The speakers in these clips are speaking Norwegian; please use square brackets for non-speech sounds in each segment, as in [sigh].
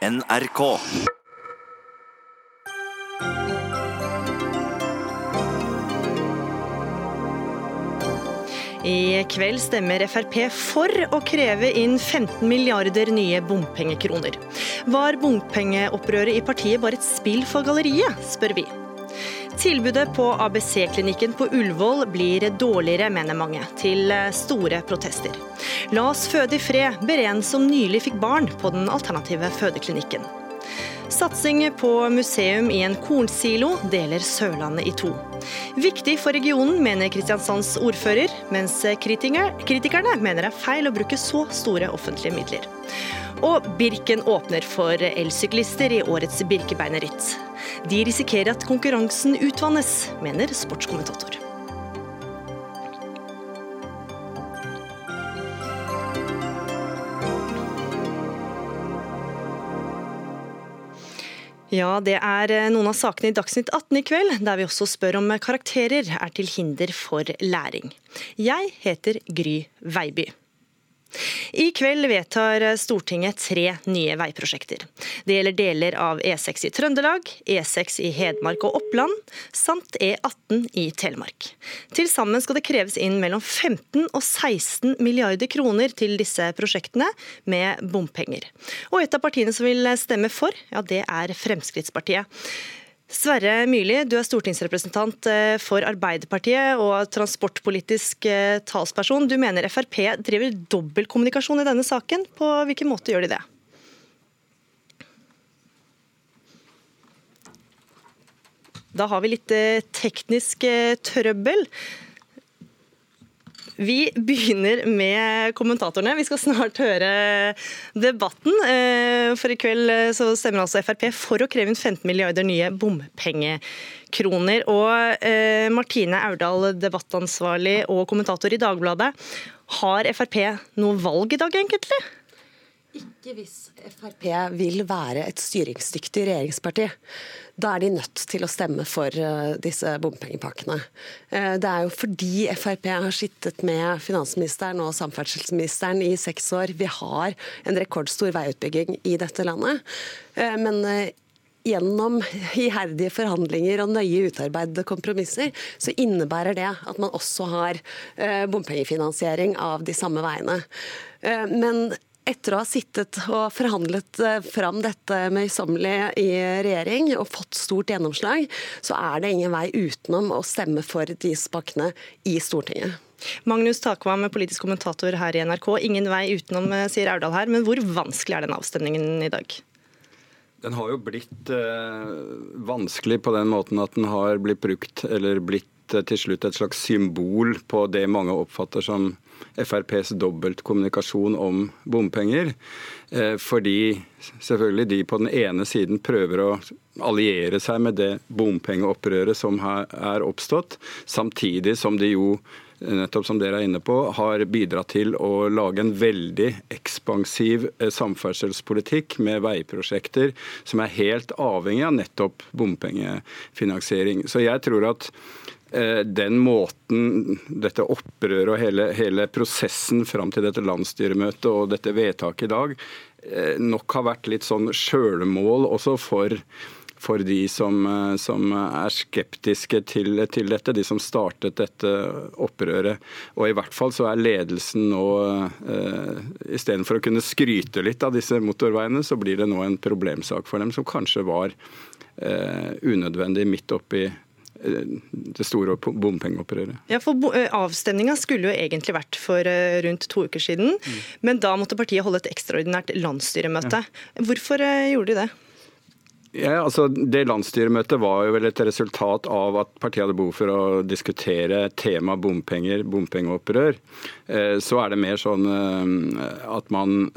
NRK. I kveld stemmer Frp for å kreve inn 15 milliarder nye bompengekroner. Var bompengeopprøret i partiet bare et spill for galleriet, spør vi. Tilbudet på ABC-klinikken på Ullevål blir dårligere, mener mange, til store protester. La oss føde i fred, ber en som nylig fikk barn på den alternative fødeklinikken. Satsing på museum i en kornsilo deler Sørlandet i to. Viktig for regionen, mener Kristiansands ordfører, mens kritikerne mener det er feil å bruke så store offentlige midler. Og Birken åpner for elsyklister i årets Birkebeinerritt. De risikerer at konkurransen utvannes, mener sportskommentator. Ja, det er noen av sakene i Dagsnytt 18 i kveld, der vi også spør om karakterer er til hinder for læring. Jeg heter Gry Veiby. I kveld vedtar Stortinget tre nye veiprosjekter. Det gjelder deler av E6 i Trøndelag, E6 i Hedmark og Oppland, samt E18 i Telemark. Til sammen skal det kreves inn mellom 15 og 16 milliarder kroner til disse prosjektene med bompenger. Og et av partiene som vil stemme for, ja det er Fremskrittspartiet. Sverre Myrli, du er stortingsrepresentant eh, for Arbeiderpartiet og transportpolitisk eh, talsperson. Du mener Frp driver dobbeltkommunikasjon i denne saken. På hvilken måte gjør de det? Da har vi litt eh, teknisk trøbbel. Vi begynner med kommentatorene. Vi skal snart høre debatten. Eh, for i kveld eh, så stemmer altså Frp for å kreve inn 15 milliarder nye bompengekroner. Og eh, Martine Aurdal, debattansvarlig og kommentator i Dagbladet. Har Frp noe valg i dag, egentlig? Ikke hvis Frp vil være et styringsdyktig regjeringsparti. Da er de nødt til å stemme for eh, disse bompengepakkene. Eh, det er jo fordi Frp har sittet med finansministeren og samferdselsministeren i seks år. Vi har en rekordstor veiutbygging i dette landet. Eh, men gjennom iherdige forhandlinger og nøye utarbeidede kompromisser, så innebærer det at man også har bompengefinansiering av de samme veiene. Men etter å ha sittet og forhandlet eh, fram dette møysommelig i regjering og fått stort gjennomslag, så er det ingen vei utenom å stemme for disse pakkene i Stortinget. Magnus Takvam, politisk kommentator her i NRK. Ingen vei utenom, eh, sier Aurdal her. Men hvor vanskelig er den avstemningen i dag? Den har jo blitt eh, vanskelig på den måten at den har blitt brukt, eller blitt eh, til slutt et slags symbol på det mange oppfatter som FrPs dobbeltkommunikasjon om bompenger. Eh, fordi selvfølgelig de på den ene siden prøver å alliere seg med det bompengeopprøret som er oppstått, samtidig som de jo nettopp som dere er inne på, har bidratt til å lage en veldig ekspansiv eh, samferdselspolitikk med veiprosjekter som er helt avhengig av nettopp bompengefinansiering. Så jeg tror at den måten dette opprøret og hele, hele prosessen fram til dette landsstyremøtet og dette vedtaket i dag eh, nok har vært litt sånn sjølmål også for, for de som, eh, som, er skeptiske til, til, dette, de som startet dette opprøret. Og i hvert fall så er ledelsen nå, eh, istedenfor å kunne skryte litt av disse motorveiene, så blir det nå en problemsak for dem som kanskje var eh, unødvendig midt oppi Eh, det store bompengeopprøret. Ja, for eh, Avstemninga skulle jo egentlig vært for eh, rundt to uker siden, mm. men da måtte partiet holde et ekstraordinært landsstyremøte. Ja. Hvorfor gjorde de det? Ja, altså Det landsstyremøtet var jo vel et resultat av at partiet hadde behov for å diskutere tema bompenger, bompengeopprør. Så er det mer sånn at man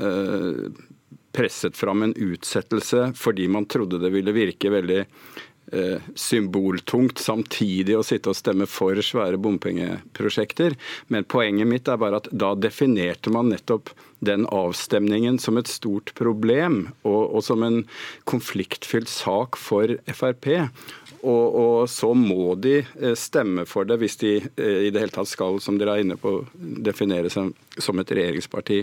presset fram en utsettelse fordi man trodde det ville virke veldig Eh, symboltungt samtidig å sitte og stemme for svære bompengeprosjekter. Men poenget mitt er bare at da definerte man nettopp den avstemningen som et stort problem og, og som en konfliktfylt sak for Frp. Og, og, så må de eh, stemme for det hvis de eh, i det hele tatt skal, som dere er inne på, definere seg som et regjeringsparti.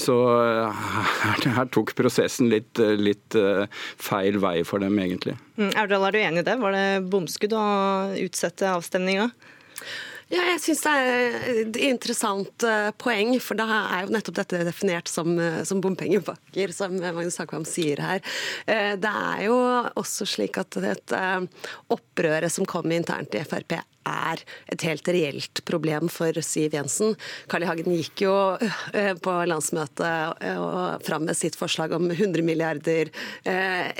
Så eh, her, her tok prosessen litt, litt, feil vei for dem, egentlig. Mm, Aurdal, er du enig i det? Var det bomskudd å utsette avstemninga? Ja, jeg syns det er et interessant uh, poeng, for da er jo nettopp dette definert som, uh, som bompengepakker, som Magnus Takvam sier her. Det er jo også slik at dette opprøret som kom internt i Frp er et helt reelt problem for Siv Jensen. Carl I. Hagen gikk jo på landsmøtet og fram med sitt forslag om 100 milliarder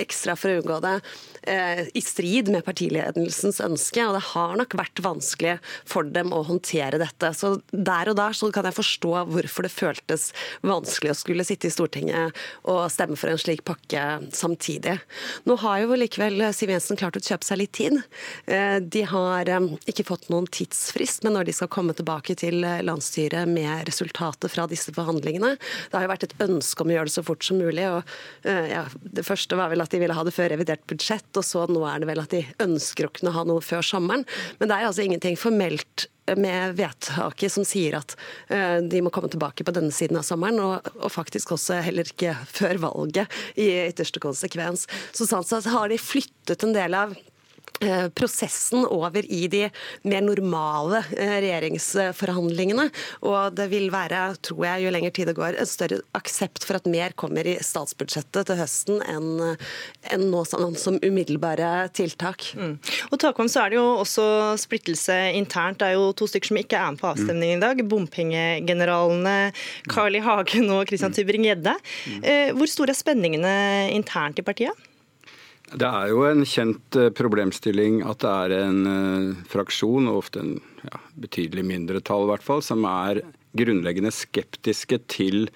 ekstra for å unngå det. Eh, i strid med partiledelsens ønske. og Det har nok vært vanskelig for dem å håndtere dette. Så Der og da så kan jeg forstå hvorfor det føltes vanskelig å skulle sitte i Stortinget og stemme for en slik pakke samtidig. Nå har jo likevel Siv Jensen klart å kjøpe seg litt tid. Eh, de har eh, ikke fått noen tidsfrist, men når de skal komme tilbake til landsstyret med resultatet fra disse forhandlingene. Det har jo vært et ønske om å gjøre det så fort som mulig. og ja, Det første var vel at de ville ha det før revidert budsjett og så nå er det vel at de ønsker å kunne ha noe før sommeren. Men det er altså ingenting formelt med vedtaket som sier at de må komme tilbake på denne siden av sommeren, og, faktisk også heller ikke før valget i ytterste konsekvens. Så sånn sett har de flyttet en del av Eh, prosessen over i de mer normale eh, regjeringsforhandlingene. Og det vil være, tror jeg, jo lenger tid det går, en større aksept for at mer kommer i statsbudsjettet til høsten enn, enn nå sånn, som umiddelbare tiltak. Mm. Og takom så er det jo også splittelse internt. Det er jo to stykker som ikke er med på avstemningen i dag. Bompengegeneralene Carl I. Hagen og Christian Tybring-Gjedde. Mm. Eh, hvor store er spenningene internt i partiet? Det er jo en kjent eh, problemstilling at det er en uh, fraksjon, og ofte en ja, betydelig mindretall i hvert fall, som er grunnleggende skeptiske til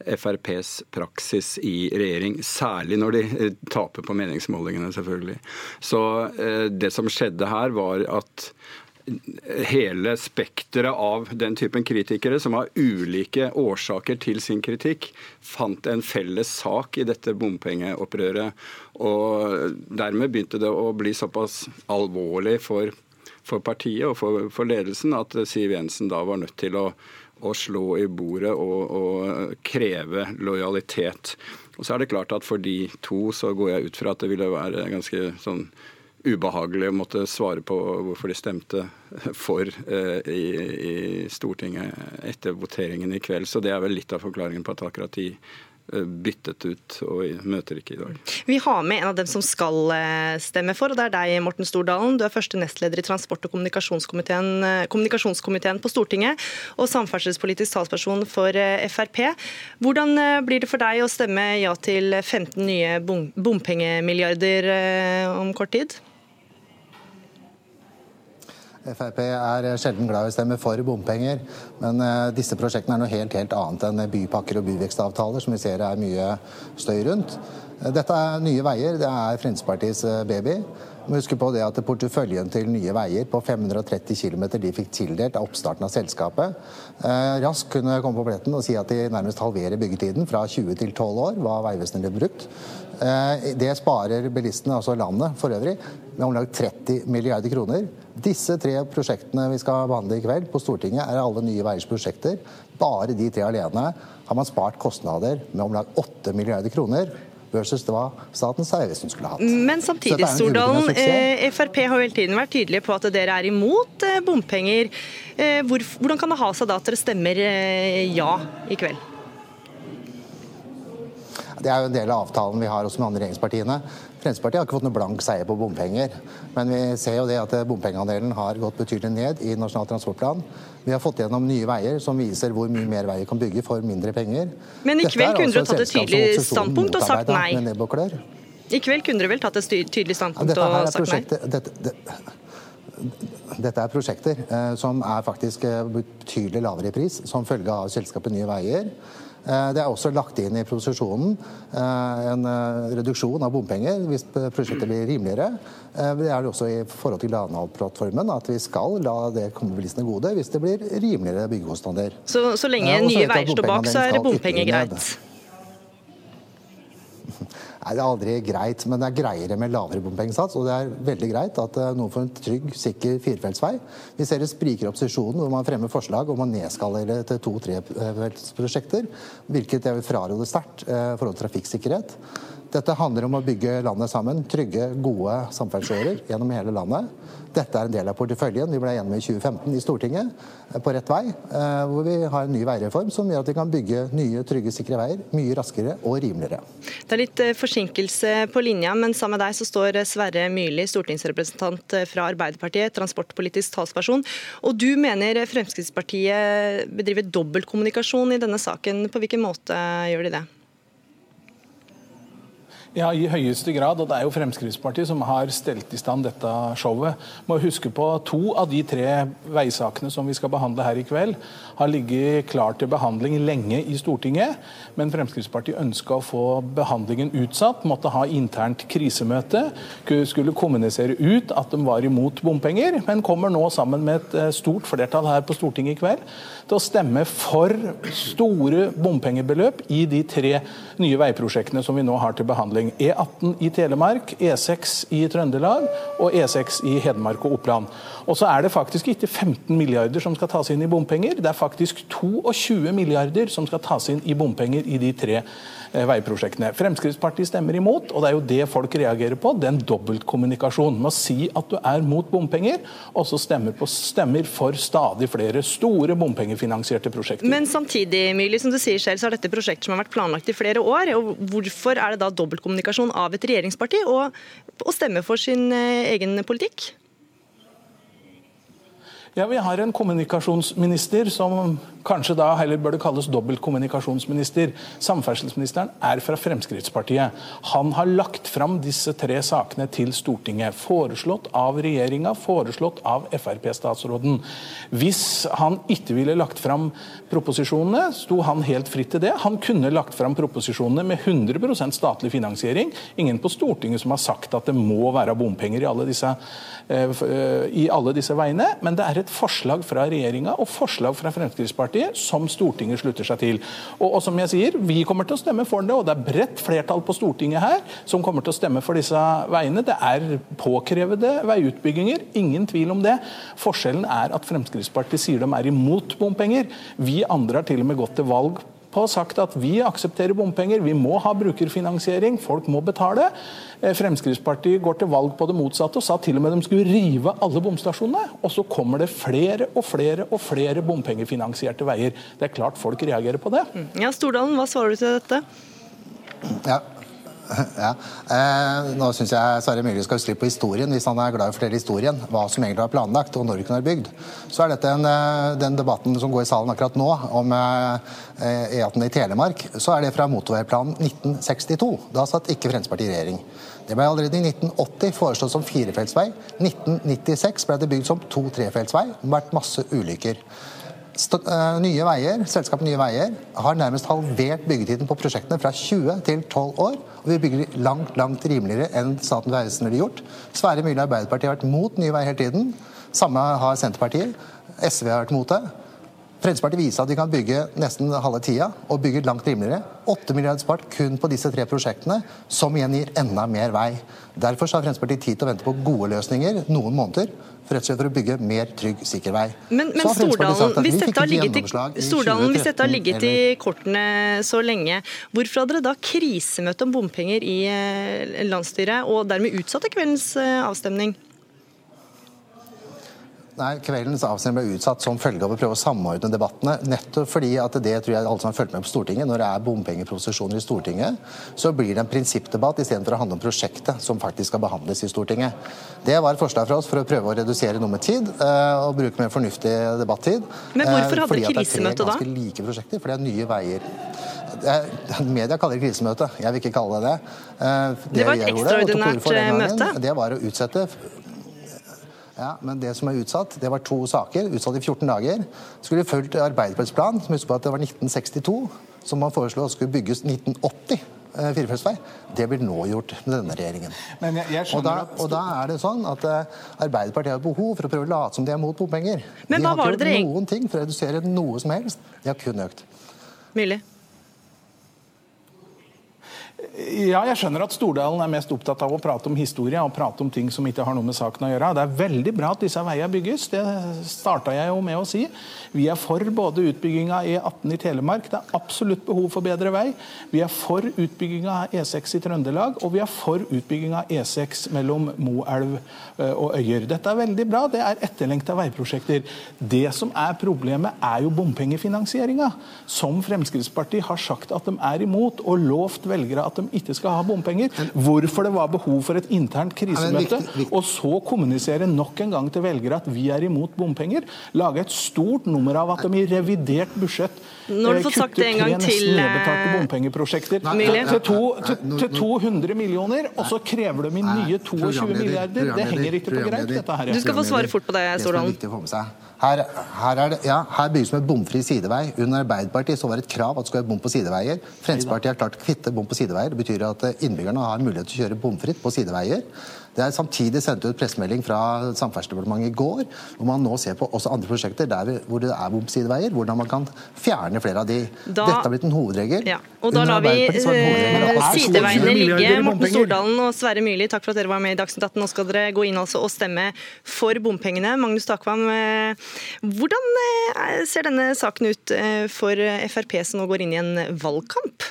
FrPs praksis i regjering, særlig når de uh, taper på meningsmålingene, selvfølgelig. Så det som skjedde her, var at hele spekteret av den typen kritikere, som har ulike årsaker til sin kritikk, fant en felles sak i dette bompengeopprøret. Og dermed begynte det å bli såpass alvorlig for, for partiet og for, for, ledelsen at Siv Jensen da var nødt til å, å slå i bordet og, og kreve lojalitet. Og så er det klart at For de to så går jeg ut fra at det ville være ganske sånn ubehagelig å måtte svare på hvorfor de stemte for eh, i, i, Stortinget etter voteringen i kveld. Så det er vel litt av forklaringen på at akkurat de byttet ut og møter ikke i dag. Vi har med en av dem som skal eh, stemme for, og det er deg, Morten Stordalen. Du er første nestleder i transport- og kommunikasjonskomiteen, kommunikasjonskomiteen på Stortinget og samferdselspolitisk talsperson for Frp. Hvordan blir det for deg å stemme ja til 15 nye bompengemilliarder om kort tid? Frp er sjelden glad i å stemme for bompenger, men eh, disse prosjektene er noe helt, helt annet enn bypakker og byvekstavtaler, som vi ser er mye støy rundt. Dette er Nye Veier, det er Fremskrittspartiets eh, baby. Må huske på det at Porteføljen til Nye Veier på 530 km de fikk tildelt av oppstarten av selskapet, eh, raskt kunne komme på pletten og si at de nærmest halverer byggetiden fra 20 til 12 år, hva Vegvesenet ville brukt. Eh, det sparer bilistene, altså landet for øvrig, med om lag 30 milliarder kroner. Disse tre prosjektene vi skal behandle i kveld på Stortinget, er alle Nye Veiers prosjekter. Bare de tre alene har man spart kostnader med om lag 8 milliarder kroner versus det hva Statens vegvesen skulle hatt. Men samtidig, Stordalen, eh, Frp har jo hele tiden vært tydelige på at dere er imot eh, bompenger. Eh, hvordan kan det ha seg da at dere stemmer ja i kveld? Det er jo en del av avtalen vi har også med andre regjeringspartiene. Fremskrittspartiet har ikke fått noe blank seier på bompenger. Men vi ser jo det at bompengeandelen har gått betydelig ned i Nasjonal transportplan. Vi har fått gjennom Nye Veier, som viser hvor mye mer veier kan bygge for mindre penger. Men i kveld kunne dere tatt et tydelig standpunkt og sagt nei? I kveld kunne dere vel tatt et tydelig standpunkt ja, og sagt nei? Dette, det, dette er prosjekter eh, som er faktisk eh, betydelig lavere i pris som følge av selskapet Nye Veier. Det er også lagt inn i proposisjonen en reduksjon av bompenger hvis prosjektet blir rimeligere. Det er det også i forhold til Granvoll-plattformen at vi skal la det komme bilistene gode hvis det blir rimeligere byggekostnader. Så, så lenge nye veier står bak, så er bompenger greit? Nei, Det er aldri greit, men det er greiere med lavere bompengesats. Og det er veldig greit at eh, noen får en trygg, sikker firefeltsvei. Vi ser det spriker i opposisjonen hvor man fremmer forslag om å nedskalere til to-trefeltsprosjekter, hvilket jeg vil fraråde sterkt i eh, forhold til trafikksikkerhet. Dette handler om å bygge landet sammen. Trygge, gode samferdselsårer gjennom hele landet. Dette er en del av porteføljen vi ble enige med i 2015 i Stortinget, eh, på rett vei. Eh, hvor vi har en ny veireform som gjør at vi kan bygge nye, trygge, sikre veier mye raskere og rimeligere. Det er litt eh, forsinkelse på linja, men sammen med deg så står Sverre Myrli, stortingsrepresentant fra Arbeiderpartiet, transportpolitisk talsperson. Og du mener Fremskrittspartiet bedriver dobbeltkommunikasjon i denne saken. På hvilken måte gjør de det? Ja, i høyeste grad. Og det er jo Fremskrittspartiet som har stelt i stand dette showet. Må huske på To av de tre veisakene som vi skal behandle her i kveld, har ligget klar til behandling lenge i Stortinget. Men Fremskrittspartiet ønska å få behandlingen utsatt, måtte ha internt krisemøte. Skulle kommunisere ut at de var imot bompenger, men kommer nå sammen med et eh, stort flertall her på Stortinget i kveld til å stemme for store bompengebeløp i de tre nye veiprosjektene som vi nå har til behandling. E18 i Telemark, E6 i Trøndelag og E6 i Hedmark og Oppland. Og så er det faktisk ikke 15 milliarder som skal tas inn i bompenger, det er faktisk 22 milliarder som skal tas inn i bompenger i de tre eh, veiprosjektene. Fremskrittspartiet stemmer imot, og det er jo det folk reagerer på. Den dobbeltkommunikasjonen med å si at du er mot bompenger, og så stemmer, på, stemmer for stadig flere store bompengefinansierte prosjekter. Men samtidig, Myrli, som du sier selv, så er dette prosjekter som har vært planlagt i flere år. og Hvorfor er det da dobbeltkommunikasjon av et regjeringsparti å stemme for sin eh, egen politikk? Ja, Vi har en kommunikasjonsminister som kanskje da heller bør det kalles dobbeltkommunikasjonsminister. Samferdselsministeren er fra Fremskrittspartiet. Han har lagt fram disse tre sakene til Stortinget. Foreslått av regjeringa, foreslått av Frp-statsråden. Hvis han ikke ville lagt fram proposisjonene, sto han helt fritt til det. Han kunne lagt fram proposisjonene med 100% statlig finansiering. Ingen på Stortinget som har sagt at det må være bompenger i alle disse, eh, eh, i alle disse veiene. Men det er et forslag fra regjeringa og forslag fra Fremskrittspartiet som Stortinget slutter seg til. Og, og, som jeg sier, Vi kommer til å stemme for det, og det er bredt flertall på Stortinget her som kommer til å stemme for disse veiene. Det er påkrevede veiutbygginger, ingen tvil om det. Forskjellen er at Fremskrittspartiet sier de er imot bompenger. Vi andre har til og med gått til valg på sagt at vi aksepterer bompenger, vi må ha brukerfinansiering, folk må betale. Eh, Fremskrittspartiet går til valg på det motsatte og sa til og med de skulle rive alle bomstasjonene. Og så kommer det flere og flere og flere bompengefinansierte veier. Det er klart folk reagerer på det. Ja, Stordalen, hva svarer du til dette? Ja, [laughs] Ja. Eh, nå syns jeg Sverre Myrli skal litt på historien, hvis han er glad i å fortelle historien. Hva som egentlig var planlagt, og når det kunne være bygd. Så er dette en, eh, den debatten som går i salen akkurat nå, om eh, E18 i Telemark, så er det fra motorveiplanen 1962. Da satt ikke Fremskrittspartiet i regjering. Det ble allerede i 1980 foreslått som firefeltsvei. 1996 ble det bygd som to-trefeltsvei. Det har vært masse ulykker. Eh, nye Veier, Selskapet Nye Veier har nærmest halvert byggetiden på prosjektene fra 20 til 12 år. Og vi bygger langt langt rimeligere enn Statens vegvesen ville gjort. Sverre Myrli Arbeiderpartiet har vært mot Nye Veier hele tiden. Samme har Senterpartiet. SV har vært mot det. Fremskrittspartiet viser at de kan bygge nesten halve tida og bygge langt rimeligere. 8 milliarder spart kun på disse tre prosjektene, som igjen gir enda mer vei. Derfor har Fremskrittspartiet tid til å vente på gode løsninger noen måneder rett og slett for å bygge mer trygg, sikker vei. Men, men Stordalen, hvis dette, ligget i, Stordalen hvis dette har ligget i kortene så lenge, hvorfor hadde dere da krisemøte om bompenger i eh, landsstyret, og dermed utsatte kveldens eh, avstemning? Nei, Kveldens avstemning ble utsatt som følge av å prøve å samordne debattene. Nettopp fordi at det tror jeg alle som har fulgt med på Stortinget, når det er bompengeprosesjoner i Stortinget, så blir det en prinsippdebatt istedenfor å handle om prosjektet som faktisk skal behandles i Stortinget. Det var et forslag fra oss for å prøve å redusere noe med tid uh, og bruke mer fornuftig debattid. Men hvorfor hadde dere krisemøte da? Fordi det er tre ganske like prosjekter, for det er nye veier. Media kaller det krisemøte, jeg vil ikke kalle det det. Det, det var et ekstraordinært møte? Det var å utsette ja, men det som er utsatt, det var to saker. Utsatt i 14 dager. Skulle fulgt Arbeiderpartiets plan, som husker på at det var 1962. som man foreslo skulle bygges 1980 Eh, firefeltsvei. Det blir nå gjort med denne regjeringen. Jeg, jeg og, da, og, da, er det sånn at uh, Arbeiderpartiet har behov for å prøve å late som de er mot bompenger. Men de har ikke gjort noen ting for å redusere noe som helst. De har kun økt. Myrli? Ja, jeg skjønner at Stordalen er mest opptatt av å prate om historie og prate om ting som ikke har noe med saken å gjøre. Det er veldig bra at disse veiene bygges. Det starta jeg jo med å si. Vi er for både utbygginga av E18 i Telemark, det er absolutt behov for bedre vei. Vi er for utbygginga av E6 i Trøndelag, og vi er for utbygginga av E6 mellom Moelv eh, og Øyer. Dette er veldig bra, det er etterlengta veiprosjekter. Det som er problemet, er jo bompengefinansieringa, som Fremskrittspartiet har sagt at de er imot, og lovt velgere at de ikke skal ha bompenger. Hvorfor det var behov for et internt krisemøte, og så kommunisere nok en gang til velgere at vi er imot bompenger. Lage et stort nummer av at de i revidert budsjett eh, kutter tre nesten nedbetalte eh, bompengeprosjekter til, to, til, til, 200 millioner, og så krever de inn nye 22 milliarder. Det henger ikke på greip, dette her. Du skal få svare fort på det, Stordalen. Her, her, det, ja, her bygges med bomfri sidevei. Under Arbeiderpartiet så var det et krav at det skulle være bom på sideveier. Fremskrittspartiet har klart å kvitte bom på sideveier. Det betyr at innbyggerne har mulighet til å kjøre bomfritt på sideveier. Det er samtidig sendt ut pressemelding fra Samferdselsdepartementet i går, hvor man nå ser på også andre prosjekter der hvor det er bomsideveier, hvordan man kan fjerne flere av de. Da, Dette har blitt en hovedregel. Ja, og Da lar vi eh, sideveiene ligge. Morten Stordalen og Sverre Myrli, takk for at dere var med i Dagsnytt 18. Nå skal dere gå inn altså og stemme for bompengene. Magnus Takvam, eh, hvordan eh, ser denne saken ut for Frp som nå går inn i en valgkamp?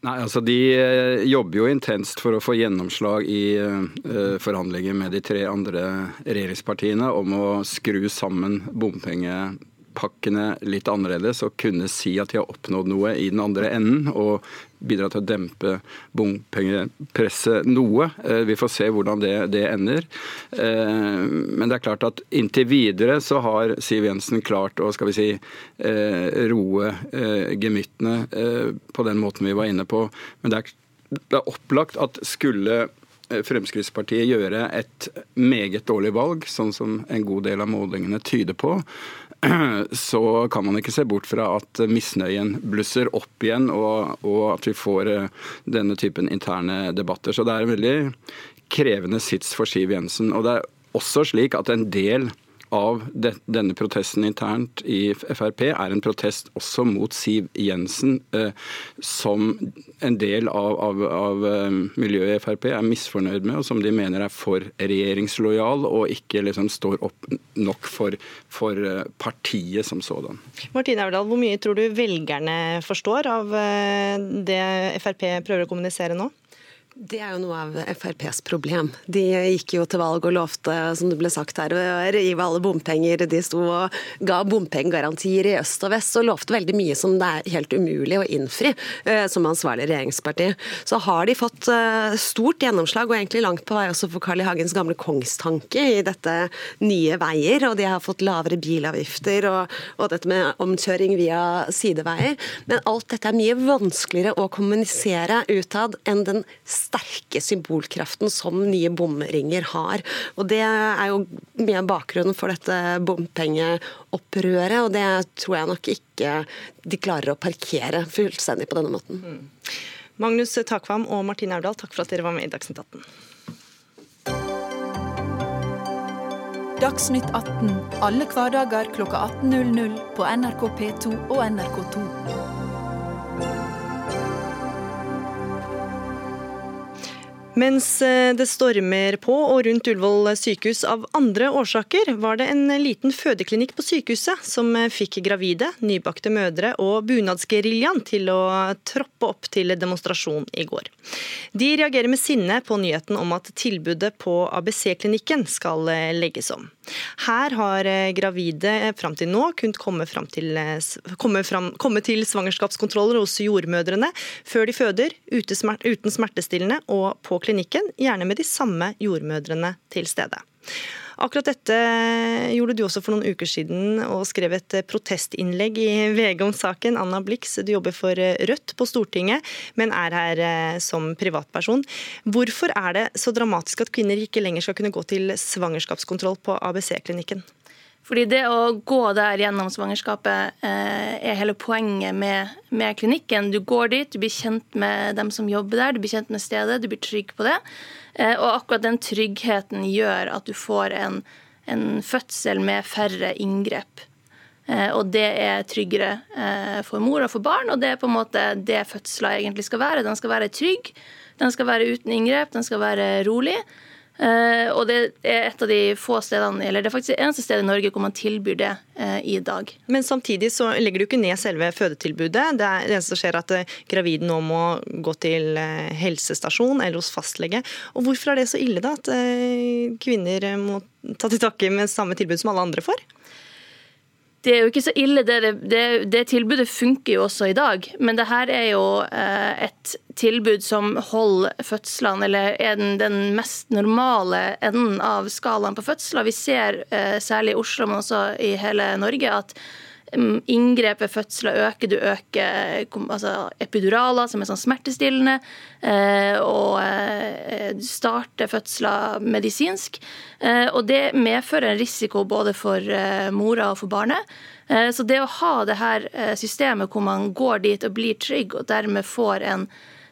Nei, altså De eh, jobber jo intenst for å få gjennomslag i uh, forhandlinger med de tre andre regjeringspartiene om å skru sammen bompenger pakkene litt annerledes og kunne si at de har oppnådd noe i den andre enden. og bidra til å dempe bompengepresset noe. Eh, vi får se hvordan det, det, ender. Eh, men det er klart at inntil videre så har Siv Jensen klart å skal vi si, eh, roe gemyttene på den måten vi var inne på. Men det er, det er opplagt at skulle Fremskrittspartiet gjøre et meget dårlig valg, sånn som en god del av målingene tyder på, [clears throat] så kan man ikke se bort fra at misnøyen blusser opp igjen, og, og, at vi får eh, denne typen interne debatter. Så det er en veldig krevende sits for Siv Jensen. Og det er også slik at en del av det, denne protesten internt i Frp er en protest også mot Siv Jensen, eh, som en del av, av, av, eh, miljøet i Frp er misfornøyd med, og som de mener er for regjeringslojal og ikke liksom står opp nok for, for eh, partiet som sådan. Martine Aurdal, hvor mye tror du velgerne forstår av eh, det Frp prøver å kommunisere nå? Det er jo noe av FrPs problem. De gikk jo til valg og lovte, som det ble sagt her, å rive alle bompenger. De sto og ga bompengegarantier i øst og vest og lovte veldig mye som det er helt umulig å innfri eh, som ansvarlig regjeringsparti. Så har de fått eh, stort gjennomslag, og egentlig langt på vei også for Carl I. Hagens gamle kongstanke i dette Nye Veier. Og de har fått lavere bilavgifter og, og dette med omkjøring via sideveier. Men alt dette er mye vanskeligere å kommunisere utad enn den sterke symbolkraften som nye bomringer har. Og Det er jo mye av bakgrunnen for dette bompengeopprøret, og det tror jeg nok ikke de klarer å parkere fullstendig på denne måten. Mm. Magnus Takvam og Martine Aurdal, takk for at dere var med i Dagsnytt 18. Dagsnytt 18 alle hverdager klokka 18.00 på NRK P2 og NRK2. Mens eh, det stormer på og rundt Ullevål sykehus av andre årsaker, var det en liten fødeklinikk på sykehuset som eh, fikk gravide, nybakte mødre og bunadsgeriljaen til å troppe opp til demonstrasjon i går. De reagerer med sinne på nyheten om at tilbudet på ABC-klinikken skal eh, legges om. Her har gravide fram til nå kunnet komme, til, komme, fram, komme til svangerskapskontroller hos jordmødrene før de føder, uten smertestillende og på klinikken, gjerne med de samme jordmødrene til stede. Akkurat dette gjorde du også for noen uker siden og skrev et protestinnlegg i VG om saken. Anna Blix, du jobber for Rødt på Stortinget, men er her eh, som privatperson. Hvorfor er det så dramatisk at kvinner ikke lenger skal kunne gå til svangerskapskontroll på ABC-klinikken? Fordi det å gå der gjennom svangerskapet eh, er hele poenget med, med, klinikken. Du går dit, du blir kjent med dem som jobber der, du blir kjent med stedet, du blir trygg på det. Eh, og akkurat den tryggheten gjør at du får en, en fødsel med færre inngrep. Eh, og det er tryggere for mor og for barn, og det er på en måte det fødsler egentlig skal være. Den skal være trygg, den skal være uten inngrep, den skal være rolig. Uh, og det er et av de få stedene, eller det er faktisk det eneste stedet i Norge hvor man tilbyr det uh, i dag. Men samtidig så legger du ikke ned selve fødetilbudet. Det, er, det eneste som skjer er at uh, gravide nå må gå til helsestasjon eller hos fastlege. Og hvorfor er det så ille da at kvinner må ta til takke med samme tilbud som alle andre får? Det er jo ikke så ille. Det, det, det, tilbudet funker jo også i dag. Men det her er jo eh, et tilbud som holder fødslene, eller er den, den mest normale enden av skalaen på fødsler. Vi ser eh, særlig i Oslo, men også i hele Norge, at inngrep ved fødsler øker. Du øker altså epiduraler, som er sånn smertestillende, eh, og eh, du starter fødsler medisinsk. Eh, og det medfører en risiko både for mora og for barnet. Så det å ha det her systemet hvor man går dit og blir trygg, og dermed får en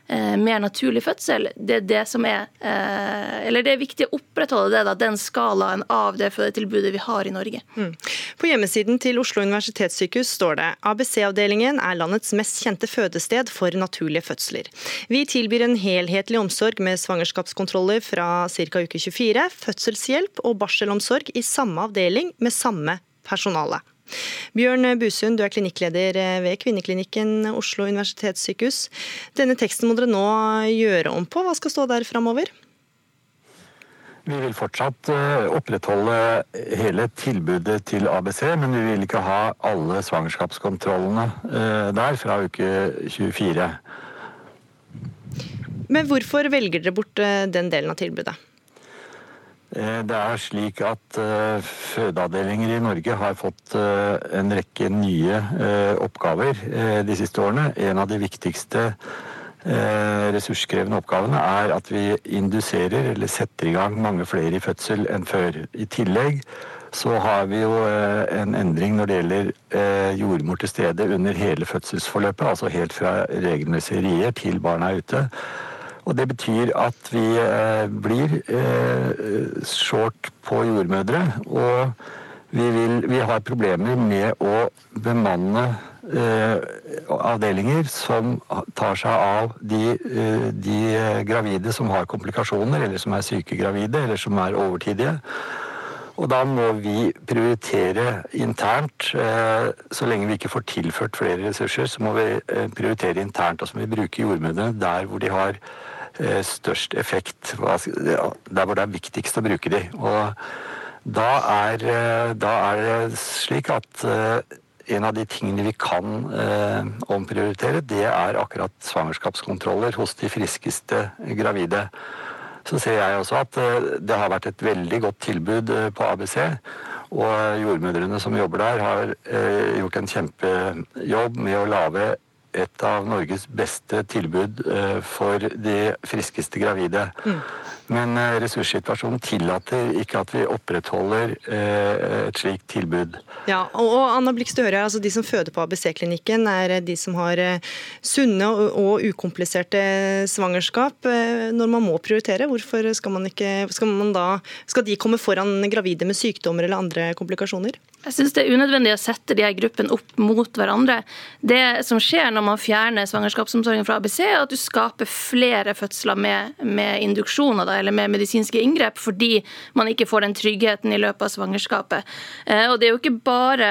mer naturlig fødsel, det er det som er eh, Eller det er viktig å opprettholde det, da, den skalaen av det fødetilbudet vi har i Norge. Mm. På hjemmesiden til Oslo universitetssykehus står det ABC-avdelingen er landets mest kjente fødested for naturlige fødsler. Vi tilbyr en helhetlig omsorg med svangerskapskontroller fra ca. uke 24, fødselshjelp og barselomsorg i samme avdeling med samme personale. Bjørn Busund, du er klinikkleder ved Kvinneklinikken Oslo universitetssykehus. Denne teksten må dere nå gjøre om på. Hva skal stå der framover? Vi vil fortsatt eh, opprettholde hele tilbudet til ABC, men vi vil ikke ha alle svangerskapskontrollene eh, der fra uke 24. Men hvorfor velger dere bort eh, den delen av tilbudet? Eh, det er slik at uh, fødeavdelinger i Norge har fått uh, en rekke nye oppgaver de siste årene. En av de viktigste ressurskrevende oppgavene er at vi induserer eller setter i gang mange flere i fødsel enn før. I tillegg så har vi jo en endring når det gjelder jordmor til stede under hele fødselsforløpet, altså helt fra regelmessige rier til barna er ute. Og det betyr at vi eh, blir eh, short på jordmødre. Og vi, vil, vi har problemer med å bemanne eh, avdelinger som tar seg av de, de gravide som har komplikasjoner, eller som er syke gravide, eller som er overtidige. Og da må vi prioritere internt. Så lenge vi ikke får tilført flere ressurser, så må vi prioritere internt. Og så må vi bruke jordmødrene der hvor de har størst effekt. Der hvor det er viktigst å bruke de. Og da er, eh, da er det slik at eh, en av de tingene vi kan omprioritere, det er akkurat svangerskapskontroller hos de friskeste gravide. Så ser jeg også at det har vært et veldig godt tilbud på ABC. Og jordmødrene som jobber der, har gjort en kjempejobb med å lage et av Norges beste tilbud eh, for de friskeste gravide. Mm. Men eh, ressurssituasjonen tillater ikke at vi opprettholder eh, et slikt tilbud. Ja, og Anna Blikstø hører altså De som føder på ABC-klinikken, er de som har sunne og ukompliserte svangerskap. Når man må prioritere, hvorfor skal man ikke skal, man da, skal de komme foran gravide med sykdommer eller andre komplikasjoner? Jeg synes Det er unødvendig å sette de her gruppene opp mot hverandre. Det som skjer når man fjerner svangerskapsomsorgen fra ABC, er at du skaper flere fødsler med, med induksjoner da, eller med medisinske inngrep, fordi man ikke får den tryggheten i løpet av svangerskapet. Eh, og Det er jo ikke bare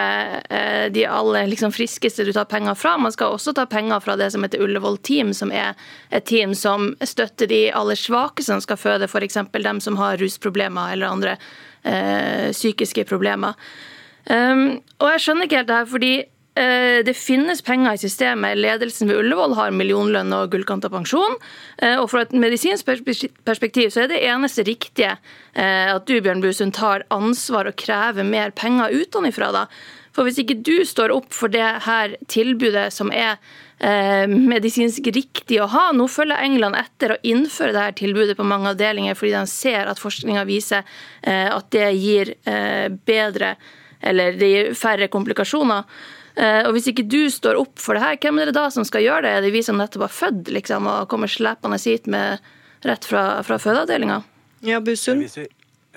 eh, de aller liksom, friskeste du tar penger fra, man skal også ta penger fra det som heter Ullevål Team, som er et team som støtter de aller svakeste som skal føde, f.eks. dem som har rusproblemer eller andre eh, psykiske problemer. Um, og jeg skjønner ikke helt det her, fordi uh, det finnes penger i systemet. Ledelsen ved Ullevål har millionlønn og gullkanta pensjon. Uh, og fra et medisinsk perspektiv så er det eneste riktige uh, at du Bjørn Busund, tar ansvar og krever mer penger utenfra. For hvis ikke du står opp for det her tilbudet som er medisinsk riktig å ha. Nå følger England etter å innføre her tilbudet på mange avdelinger fordi de ser at forskninga viser at det gir bedre eller det gir færre komplikasjoner. Eh, og hvis ikke du står opp for det her, hvem er det da som skal gjøre det? Er det vi som nettopp har født liksom, og kommer slepende hit med rett fra, fra fødeavdelinga? Ja, Busund?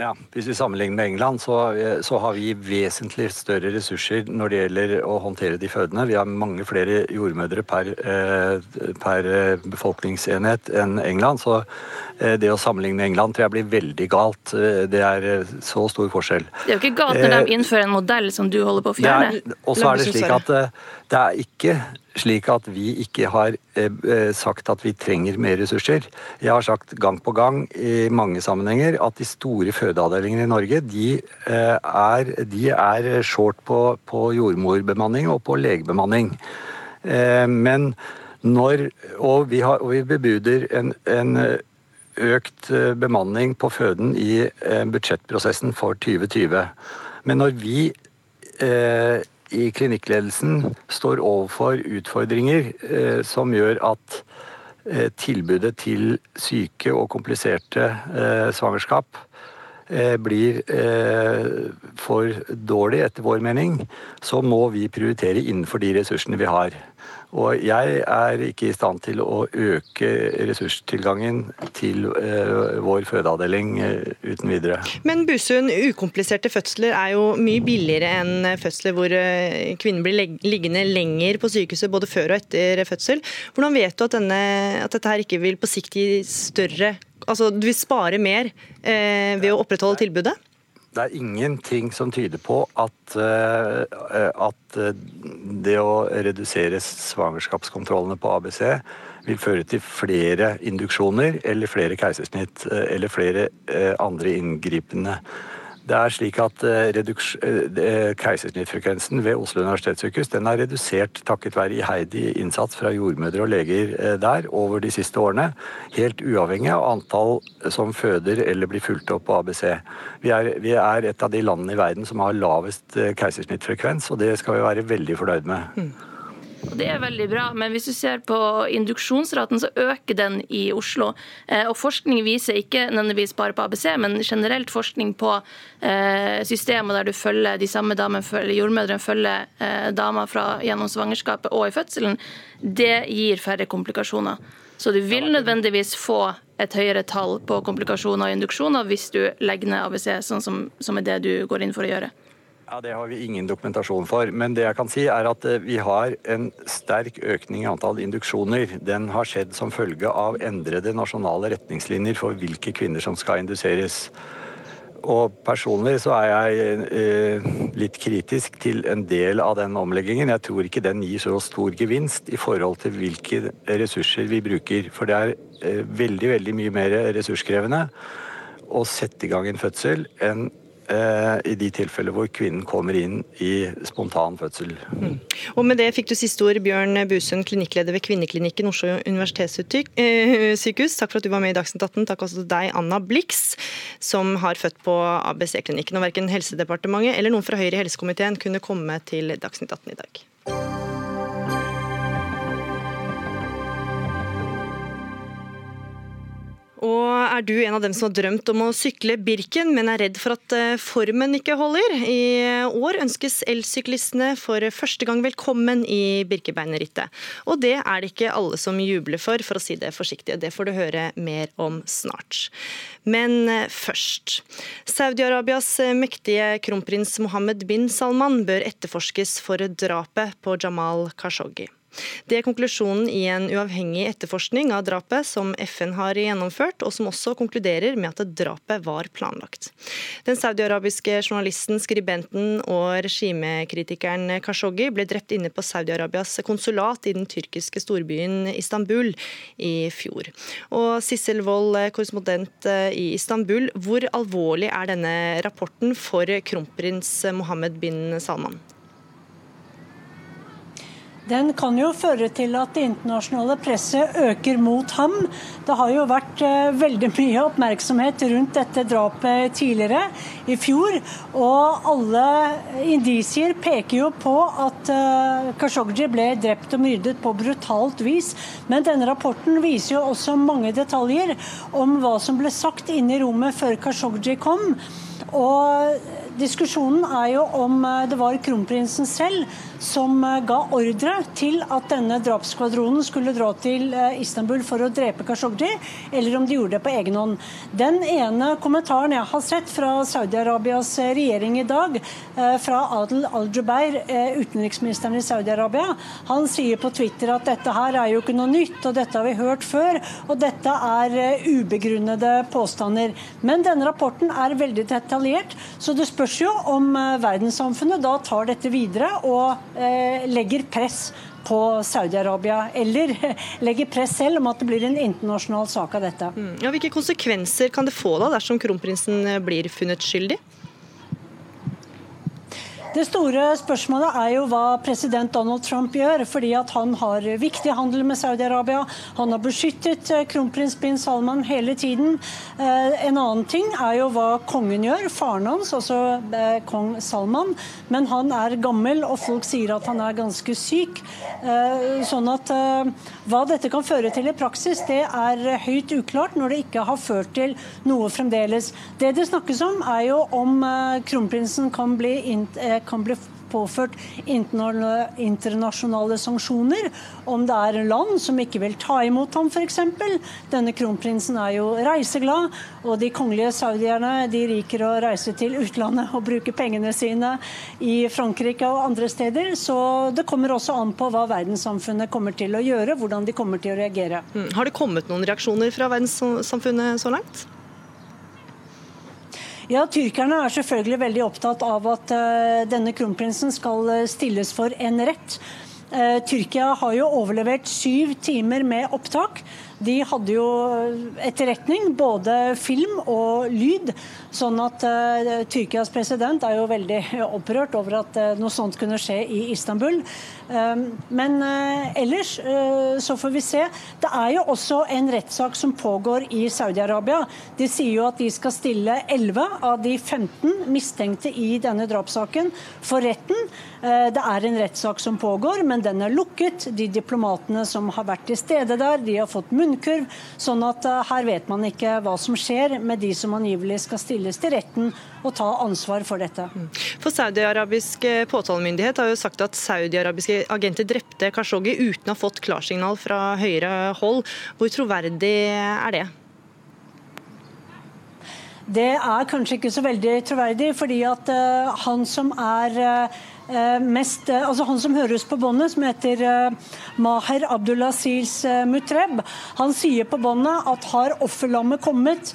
Ja, Hvis vi sammenligner med England, så, så, har vi vesentlig større ressurser når det gjelder å håndtere de fødende. Vi har mange flere jordmødre per, eh, per befolkningsenhet enn England. Så eh, det å sammenligne England tror jeg blir veldig galt. Eh, det er så stor forskjell. Det er jo ikke galt når de innfører en modell som du holder på å fjerne. Og så er det slik at det er ikke slik at vi ikke har eh, sagt at vi trenger mer ressurser. Jeg har sagt gang på gang i mange sammenhenger at de store fødeavdelingene i Norge de eh, er, de er short på, på, jordmorbemanning og på legebemanning. Eh, men når Og vi, har, og vi bebuder en, en økt bemanning på føden i budsjettprosessen for 2020. Men når vi i klinikkledelsen står overfor utfordringer eh, som gjør at eh, tilbudet til syke og kompliserte eh, svangerskap blir for dårlig, etter vår mening, så må vi prioritere innenfor de ressursene vi har. Og jeg er ikke i stand til å øke ressurstilgangen til uh, vår fødeavdeling uh, uten videre. Men Busund, ukompliserte fødsler er jo mye billigere enn fødsler hvor uh, kvinnen blir liggende lenger på sykehuset både før og etter fødsel. Hvordan vet du at, denne, at dette her ikke vil på sikt gi større Altså du vil spare mer ved å opprettholde tilbudet? Det er ingenting som tyder på at, uh, at eh, det å redusere svangerskapskontrollene på ABC vil føre til flere induksjoner eller flere keisersnitt eller flere andre inngripende det er slik at eh, eh, Keisersnittfrekvensen ved Oslo universitetssykehus den er redusert takket være iherdig innsats fra jordmødre og leger eh, der over de siste årene. Helt uavhengig av antall som føder eller blir fulgt opp på ABC. Vi er, vi er et av de landene i verden som har lavest keisersnittfrekvens, og det skal vi være veldig fornøyd med. Mm. Det er veldig bra, men hvis du ser på induksjonsraten, så øker den i Oslo. Eh, og Forskning viser ikke nødvendigvis bare på ABC, men generelt forskning på systemet systemer der du følger de samme damene, jordmødrene følger eh, damer fra, gjennom svangerskapet og i fødselen, det gir færre komplikasjoner. Så du vil nødvendigvis få et høyere tall på komplikasjoner og induksjoner hvis du legger ned ABC, sånn som, som er det du går inn for å gjøre. Ja, Det har vi ingen dokumentasjon for. Men det jeg kan si er at eh, vi har en sterk økning i antall induksjoner. Den har skjedd som følge av endrede nasjonale retningslinjer for hvilke kvinner som skal induseres. Og personlig så er jeg eh, litt kritisk til en del av den omleggingen. Jeg tror ikke den gir så stor gevinst i forhold til hvilke ressurser vi bruker. For det er eh, veldig, veldig mye mer ressurskrevende å sette i gang en fødsel enn i de tilfeller hvor kvinnen kommer inn i spontan fødsel. Mm. Og Med det fikk du siste ord, Bjørn Busund, klinikkleder ved Kvinneklinikken Oslo universitetssykehus. Eh, Takk for at du var med i Dagsnytt 18. Takk også til deg, Anna Blix, som har født på ABC-klinikken. Og Verken Helsedepartementet eller noen fra Høyre i helsekomiteen kunne komme til Dagsnytt 18 i dag. Og er du en av dem som har drømt om å sykle Birken, men er redd for at eh, formen ikke holder? I år ønskes elsyklistene for første gang velkommen i Birkebeinerrittet. Og det er det ikke alle som jubler for, for å si det forsiktig. Det får du høre mer om snart. Men eh, først. Saudi-Arabias eh, mektige kronprins Mohammed bin Salman bør etterforskes for drapet på Jamal Khashoggi. Det er konklusjonen i en uavhengig etterforskning av drapet som FN har gjennomført, og som også konkluderer med at drapet var planlagt. Den saudiarabiske journalisten, skribenten og regimekritikeren Khashoggi ble drept inne på Saudi-Arabias konsulat i den tyrkiske storbyen Istanbul i fjor. Og Sissel Wold, korrespondent i Istanbul, hvor alvorlig er denne rapporten for kronprins Mohammed bin Salman? Den kan jo føre til at det internasjonale presset øker mot ham. Det har jo vært uh, veldig mye oppmerksomhet rundt dette drapet tidligere, i fjor. Og alle indisier peker jo på at uh, Khashoggi ble drept og myrdet på brutalt vis. Men denne rapporten viser jo også mange detaljer om hva som ble sagt inne i rommet før Khashoggi kom. Og diskusjonen er jo om eh, det var kronprinsen selv som eh, ga ordre til at denne drapsskvadronen skulle dra til Istanbul for å drepe Khashoggi, eller om de gjorde det på egen hånd. Den ene kommentaren jeg har sett fra Saudi-Arabias regjering i dag, fra Adel al-Jubeir, utenriksministeren i Saudi-Arabia, han sier på Twitter at dette her er jo ikke noe nytt, og dette har vi hørt før, og dette er ubegrunnede påstander. Men denne rapporten er veldig detaljert. Så det spørs jo om eh, verdenssamfunnet da tar dette videre og eh, legger press på Saudi-Arabia, eller [laughs] legger press selv om at det blir en internasjonal sak av dette. Mm. Ja, hvilke konsekvenser kan det få da dersom kronprinsen eh, blir funnet skyldig? Det store spørsmålet er jo hva president Donald Trump gjør. fordi at Han har viktig handel med Saudi-Arabia. Han har beskyttet eh, kronprins bin Salman hele tiden. Eh, en annen ting er jo hva kongen gjør. Faren hans, altså eh, kong Salman. Men han er gammel, og folk sier at han er ganske syk. Sånn at hva dette kan føre til i praksis, det er høyt uklart når det ikke har ført til noe fremdeles. Det det snakkes om, er jo om kronprinsen kan bli kan bli påført internasjonale sanksjoner om det er land som ikke vil ta imot ham f.eks. Denne kronprinsen er jo reiseglad, og de kongelige saudierne de liker å reise til utlandet og bruke pengene sine i Frankrike og andre steder. Så det kommer også an på hva verdenssamfunnet kommer til å gjøre, hvordan de kommer til å reagere. Mm. Har det kommet noen reaksjoner fra verdenssamfunnet så langt? Ja, Tyrkerne er selvfølgelig veldig opptatt av at uh, denne kronprinsen skal eh, stilles for en rett. Uh, Tyrkia har jo overlevert syv timer med opptak. De hadde jo etterretning, både film og lyd. Sånn at uh, Tyrkias president er jo veldig [laughs] opprørt over at uh, noe sånt kunne skje i Istanbul. Um, men uh, ellers så får vi se. Det er jo også en rettssak som pågår i Saudi-Arabia. De sier jo at de skal stille 11 av de 15 mistenkte i denne drapssaken for retten. Det er en rettssak som pågår, men den er lukket. De diplomatene som har vært til stede der, de har fått munnkurv. Sånn at her vet man ikke hva som skjer med de som angivelig skal stilles til retten og ta ansvar for dette. Mm. For Saudi-arabisk eh, påtalemyndighet har jo sagt at saudi-arabiske agenter drepte Khashoggi uten å ha fått klarsignal fra høyere hold. Hvor troverdig er det? Det er kanskje ikke så veldig troverdig, fordi at uh, han som er Eh, mest eh, altså Han som høres på båndet, som heter eh, Maher Abdulaziz Mutreb, han sier på båndet at har offerlammet kommet,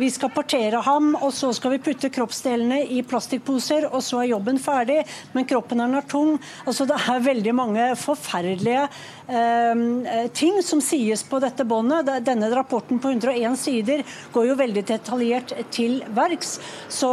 vi skal partere ham, og så skal vi putte kroppsdelene i plastikkposer, og så er jobben ferdig. Men kroppen er tung. Altså Det er veldig mange forferdelige eh, ting som sies på dette båndet. Denne rapporten på 101 sider går jo veldig detaljert til verks. Så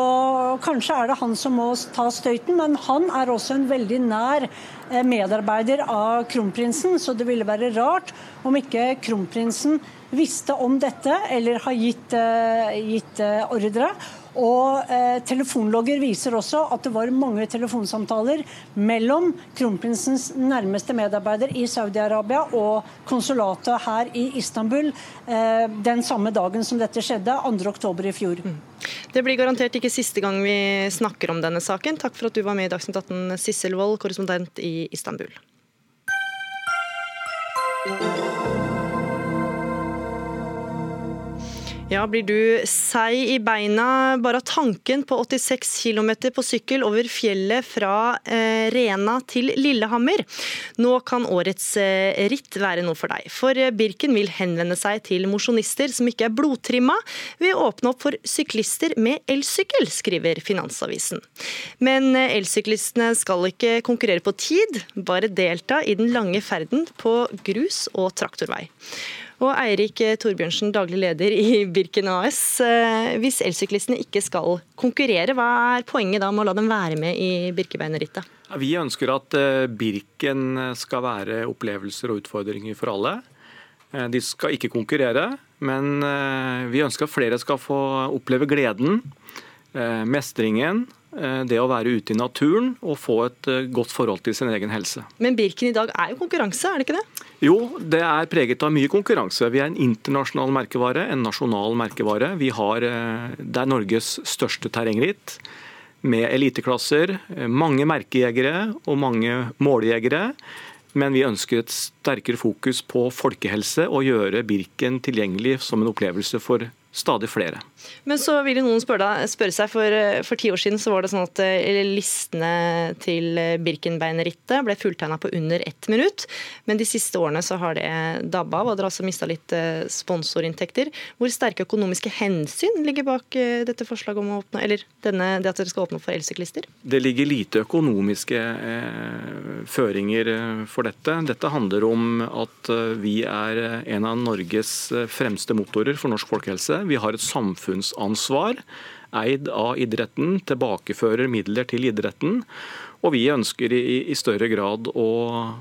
kanskje er det han som må ta støyten, men han er også en veldig nær eh, medarbeider av kronprinsen, så det ville være rart om ikke kronprinsen visste om dette eller har gitt, eh, gitt eh, ordre. Og eh, Telefonlogger viser også at det var mange telefonsamtaler mellom kronprinsens nærmeste medarbeider i Saudi-Arabia og konsulatet her i Istanbul eh, den samme dagen som dette skjedde, 2.10 i fjor. Mm. Det blir garantert ikke siste gang vi snakker om denne saken. Takk for at du var med i Dagsnytt 18, Sissel Wold, korrespondent i Istanbul. Ja, Blir du seig i beina bare av tanken på 86 km på sykkel over fjellet fra eh, Rena til Lillehammer? Nå kan årets eh, ritt være noe for deg. For Birken vil henvende seg til mosjonister som ikke er blodtrimma, ved å åpne opp for syklister med elsykkel, skriver Finansavisen. Men eh, elsyklistene skal ikke konkurrere på tid, bare delta i den lange ferden på grus og traktorvei. Og Eirik Torbjørnsen, daglig leder i Birken AS. Eh, hvis elsyklistene ikke skal konkurrere, hva er poenget da med å la dem være med i Birkebeinerrittet? Vi ønsker at eh, Birken skal være opplevelser og utfordringer for alle. Eh, de skal ikke konkurrere, men vi ønsker at flere skal få oppleve gleden, mestringen, det å være ute i naturen og få et godt forhold til sin egen helse. Men Birken i dag er jo konkurranse, er det ikke det? Jo, det er preget av mye konkurranse. Vi er en internasjonal merkevare, en nasjonal merkevare. Vi har, eh, det er Norges største terrengritt med eliteklasser, mange merkejegere og mange måljegere. Men vi ønsker et sterkere fokus på folkehelse og gjøre Birken tilgjengelig som en opplevelse for stadig flere. Men så vil jo noen spørre, spørre seg, for, for, ti år siden så var det sånn at eh, listene til Birkenbeinerrittet ble fulltegna på under ett minutt. Men de siste årene så har det dabba av, og dere har altså mista litt eh, sponsorinntekter. Hvor sterke økonomiske hensyn ligger bak eh, dette forslaget om å åpne, eller denne, det at dere skal åpne for elsyklister? Det ligger lite økonomiske eh, føringer for dette. Dette handler om at vi er en av Norges fremste motorer for norsk folkehelse. Vi har et samfunnsansvar eid av idretten, tilbakefører midler til idretten. Og vi ønsker i, i større grad å,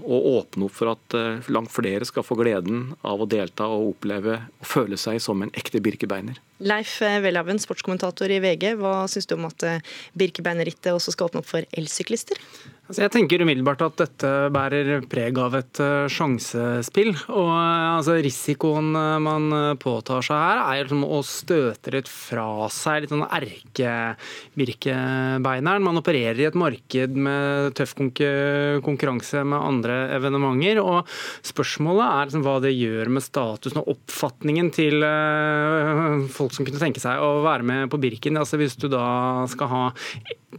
å, åpne opp for at uh, langt flere skal få gleden av å delta og oppleve og føle seg som en ekte birkebeiner. Leif Welhaven, sportskommentator i VG, hva syns du om at eh, Birkebeinerrittet også skal åpne opp for elsyklister? Altså jeg tenker umiddelbart at dette bærer preg av et uh, sjansespill. og altså Risikoen man påtar seg her, er liksom å støte litt fra seg litt sånn erkebirkebeineren. Man opererer i et marked med tøff konkurranse med andre evenementer. og Spørsmålet er liksom hva det gjør med statusen og oppfatningen til folk som kunne tenke seg å være med på Birken. Altså Hvis du da skal ha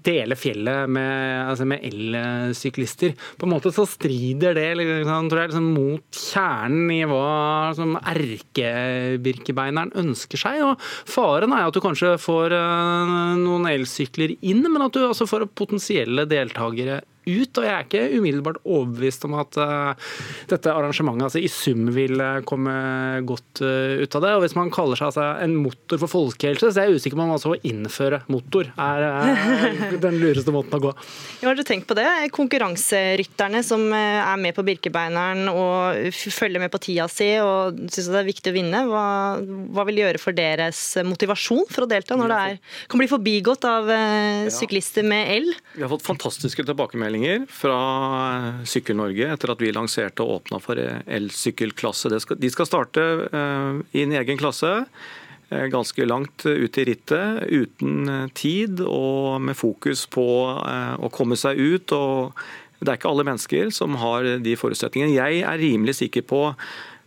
dele fjellet med, altså med elsyklister. På en måte så strider det liksom, tror jeg, liksom, mot kjernen i hva liksom, erkebirkebeineren ønsker seg. og Faren er at du kanskje får uh, noen elsykler inn, men at du også får potensielle deltakere deltakere ut. Og jeg er ikke umiddelbart overbevist om at uh, dette arrangementet altså, i sum vil eh, komme godt uh, ut av det. Og hvis man kaller seg altså, en motor for folkehelse, så er jeg usikker på om altså, å innføre motor er uh, den lureste måten å gå. [laughs] Ja, har du tenkt på det? Konkurranserytterne som er med på Birkebeineren og følger med på tida si og syns det er viktig å vinne, hva, hva vil gjøre for deres motivasjon for å delta når det er, kan bli forbigått av syklister med el? Vi har fått fantastiske tilbakemeldinger tilbakemeldinger fra Sykkel-Norge etter at vi lanserte og åpna for elsykkelklasse. De skal starte eh, i en egen klasse eh, ganske langt ut i rittet, uten tid og med fokus på eh, å komme seg ut. og Det er ikke alle mennesker som har de forutsetningene. Jeg er rimelig sikker på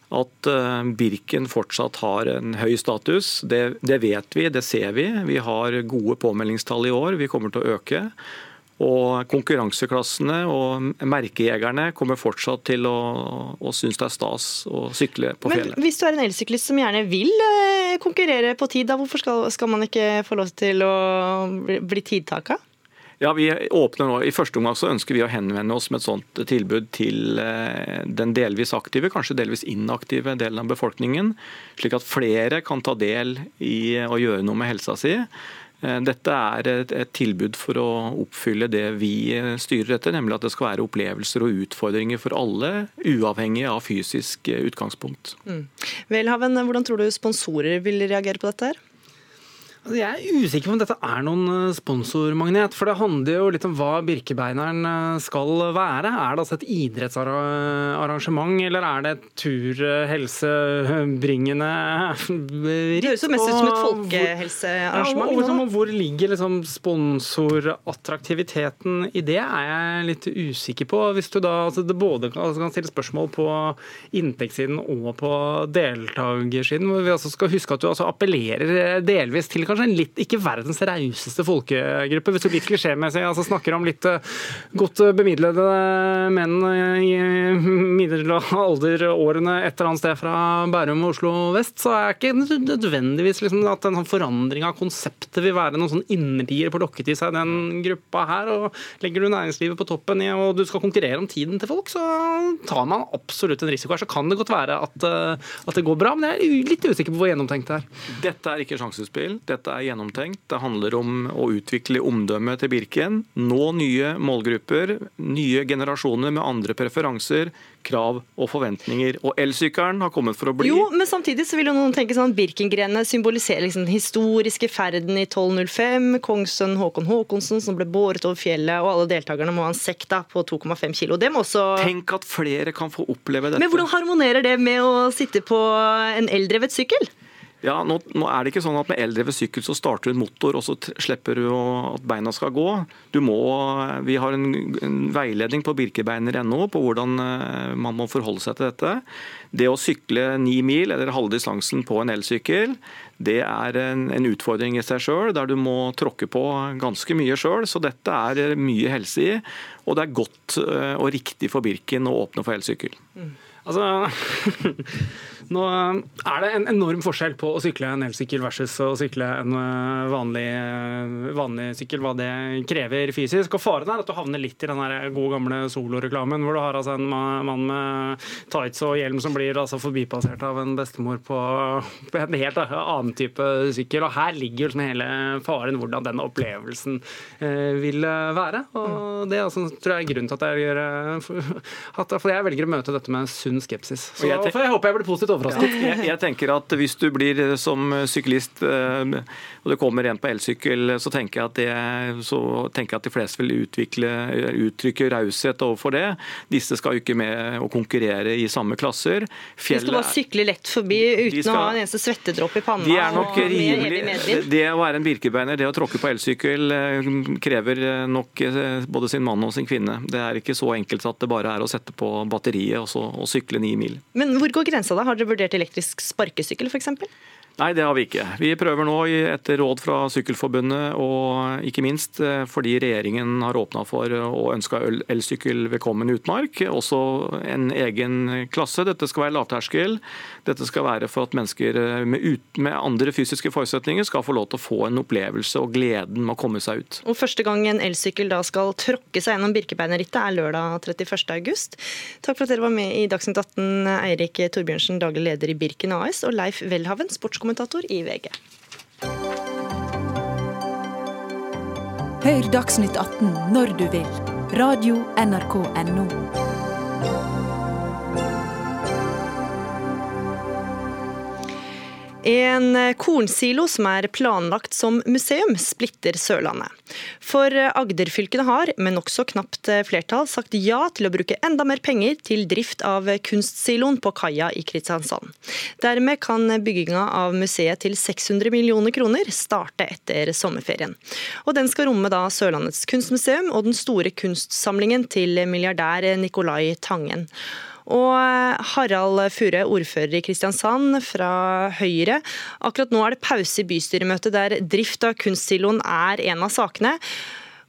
at Birken fortsatt har en høy status. Det, det, vet vi, det ser vi. Vi har gode påmeldingstall i år. Vi kommer til å øke. Og konkurranseklassene og merkejegerne kommer fortsatt til å, å synes det er stas å sykle på fjellet. Men hvis du er en elsyklist som gjerne vil eh, konkurrere på tid, da hvorfor skal, skal man ikke få lov til å bli tidtaka? Ja, vi åpner nå. I første omgang så ønsker vi å henvende oss med et sånt tilbud til eh, den delvis aktive, kanskje delvis inaktive delen av befolkningen, slik at flere kan ta del i å gjøre noe med helsa si. Eh, dette er et, tilbud for å oppfylle det vi styrer etter, nemlig at det skal være opplevelser og utfordringer for alle, uavhengig av fysisk utgangspunkt. Mm. Velhaven, hvordan tror du sponsorer vil reagere på dette? her? Altså, jeg er usikker på om dette er noen eh, sponsormagnet. For det handler jo litt om hva Birkebeineren eh, skal være. Er det altså et idrettsarrangement, eller er det et turhelsebringende [laughs] ritt? Det høres jo mest ut som et folkehelsearrangement. Ja, og, hvor ligger liksom sponsorattraktiviteten i det, er jeg litt usikker på. Hvis du da altså det både kan, altså kan stille spørsmål på inntektssiden og på deltakersiden. Vi altså skal huske at du altså appellerer delvis til kanskje en litt, ikke verdens rauseste folkegruppe. Hvis du litt klisjémessig altså snakker om litt eh, godt bemidlede menn i middelalderårene et eller annet sted fra Bærum og Oslo vest, så er ikke nødvendigvis liksom at en sånn forandring av konseptet vil være noen sånn innertier på lokket i seg den gruppa her. og Legger du næringslivet på toppen i, og du skal konkurrere om tiden til folk, så tar man absolutt en risiko her. Så kan det godt være at, eh, at det går bra, men jeg er litt usikker på hvor gjennomtenkt det er. Dette er ikke sjansespill. Dette dette er gjennomtenkt. Det handler om å utvikle omdømmet til Birken. Nå nye målgrupper, nye generasjoner med andre preferanser, krav og forventninger. Og elsykkelen har kommet for å bli. Jo, men samtidig så vil jo noen tenke sånn Birkengrenene symboliserer liksom den historiske ferden i 1205. Kongssønn Håkon Håkonsen som ble båret over fjellet, og alle deltakerne må ha en sekk da på 2,5 kilo. Det må også Tenk at flere kan få oppleve dette. Men hvordan harmonerer det med å sitte på en eldrevet sykkel? Ja, nå, nå, er det ikke sånn at med eldrevet sykkel så starter du en motor, og så slipper du at beina skal gå. Du må, vi har en, en veiledning på birkebeiner.no på hvordan uh, man må forholde seg til dette. Det å sykle ni mil eller halve distansen på en elsykkel, det er en, en utfordring i seg sjøl, der du må tråkke på ganske mye sjøl. Så dette er mye helse i, og det er godt uh, og riktig for Birken å åpne for elsykkel. Mm. Altså [laughs] Nå er det en enorm forskjell på å sykle en elsykkel versus å sykle en eh, vanlig, eh, vanlig sykkel, hva det krever fysisk. Og Faren er at du havner litt i den gode gamle soloreklamen, hvor du har altså en mann med tights og hjelm som blir altså forbipassert av en bestemor på en helt annen type sykkel. Og Her ligger liksom hele faren, hvordan den opplevelsen eh, vil være. Og Det er altså, tror jeg er grunnen til at jeg, gjør, at jeg velger å møte dette med sunn skepsis. Så jeg, jeg håper jeg blir positivt overrasket. Jeg, jeg, tenker at Hvis du blir eh, som syklist eh, og det kommer en på elsykkel, så tenker jeg at, det, så tenker jeg at de fleste vil utvikle, uttrykke raushet overfor det. Disse skal jo ikke med å konkurrere i samme klasser. Fjellet, de skal bare sykle lett forbi uten skal, å ha en eneste svettedråpe i panna. De er nok rimelig, det å være en birkebeiner, det å tråkke på elsykkel, eh, krever nok både sin mann og sin kvinne. Det er ikke så enkelt at det bare er å sette på batteriet og, så, og sykle ni mil. Men hvor går grensa da? Har dere vurdert elektrisk sparkesykkel f.eks.? Nei, det har vi ikke. Vi prøver nå etter råd fra Sykkelforbundet, og ikke minst eh, fordi regjeringen har åpna for og ønska elsykkel velkommen utmark. Også en egen klasse. Dette skal være lavterskel. Dette skal være for at mennesker eh, med, ut, med, andre fysiske forutsetninger skal få lov til å få en opplevelse og gleden med å komme seg ut. Og Første gang en elsykkel da skal tråkke seg gjennom Birkebeinerrittet er lørdag 31.8. Takk for at dere var med i Dagsnytt 18, Eirik Torbjørnsen, daglig leder i Birken AS, og Leif Welhaven, sportskommentator kommentator i VG. Hør Dagsnytt 18 når du vil. Radio NRK Radio.nrk.no. En kornsilo som er planlagt som museum, splitter Sørlandet. For Agder-fylkene har, med nokså knapt flertall, sagt ja til å bruke enda mer penger til drift av kunstsiloen på kaia i Kristiansand. Dermed kan bygginga av museet til 600 millioner kroner starte etter sommerferien. Og Den skal romme da Sørlandets kunstmuseum og den store kunstsamlingen til milliardær Nicolai Tangen. Og Harald Fure, ordfører i Kristiansand fra Høyre. Akkurat nå er det pause i bystyremøtet der drift av kunstsiloen er en av sakene.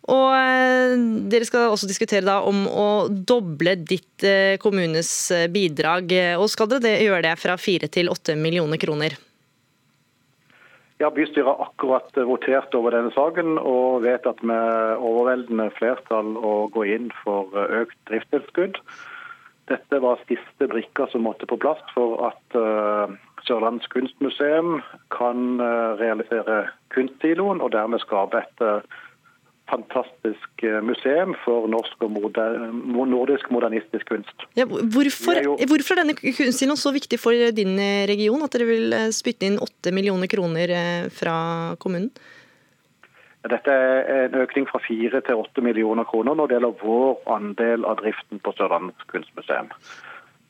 Og eh, Dere skal også diskutere da om å doble ditt eh, kommunes bidrag. Og skal dere gjøre det fra fire til åtte millioner kroner? Ja, Bystyret har akkurat votert over denne saken og vedtatt med overveldende flertall å gå inn for økt driftstilskudd. Dette var siste brikka som måtte på plass for at uh, Sørlandets kunstmuseum kan uh, realisere kunstsiloen og dermed skape et uh, fantastisk museum for norsk og moder, nordisk modernistisk kunst. Ja, hvorfor, er jo, hvorfor, er denne kunstsiloen så viktig for din region at dere vil spytte inn 8 millioner kroner fra kommunen? Dette er en økning fra 4 til 8 millioner kroner når det gjelder vår andel av driften på Sørlandets kunstmuseum.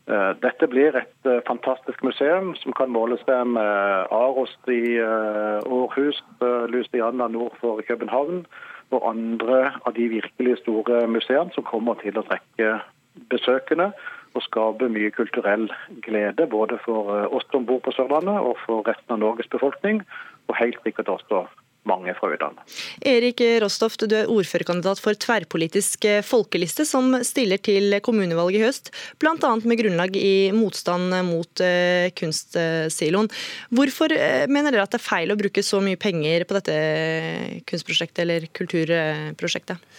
Eh, dette blir et eh, fantastisk museum som kan måle seg med Arost i Århus, eh, Luciana nord for København og andre av de virkelig store museene som kommer til å trekke besøkende og skape mye kulturell glede både for oss som bor på Sørlandet og for resten av Norges befolkning, og helt sikkert også mange fra utlandet. Erik Rostoft, du er ordførerkandidat for tverrpolitisk folkeliste, som stiller til kommunevalget i høst, bl.a. med grunnlag i motstand mot uh, kunstsiloen. Hvorfor uh, mener dere at det er feil å bruke så mye penger på dette kunstprosjektet eller kulturprosjektet?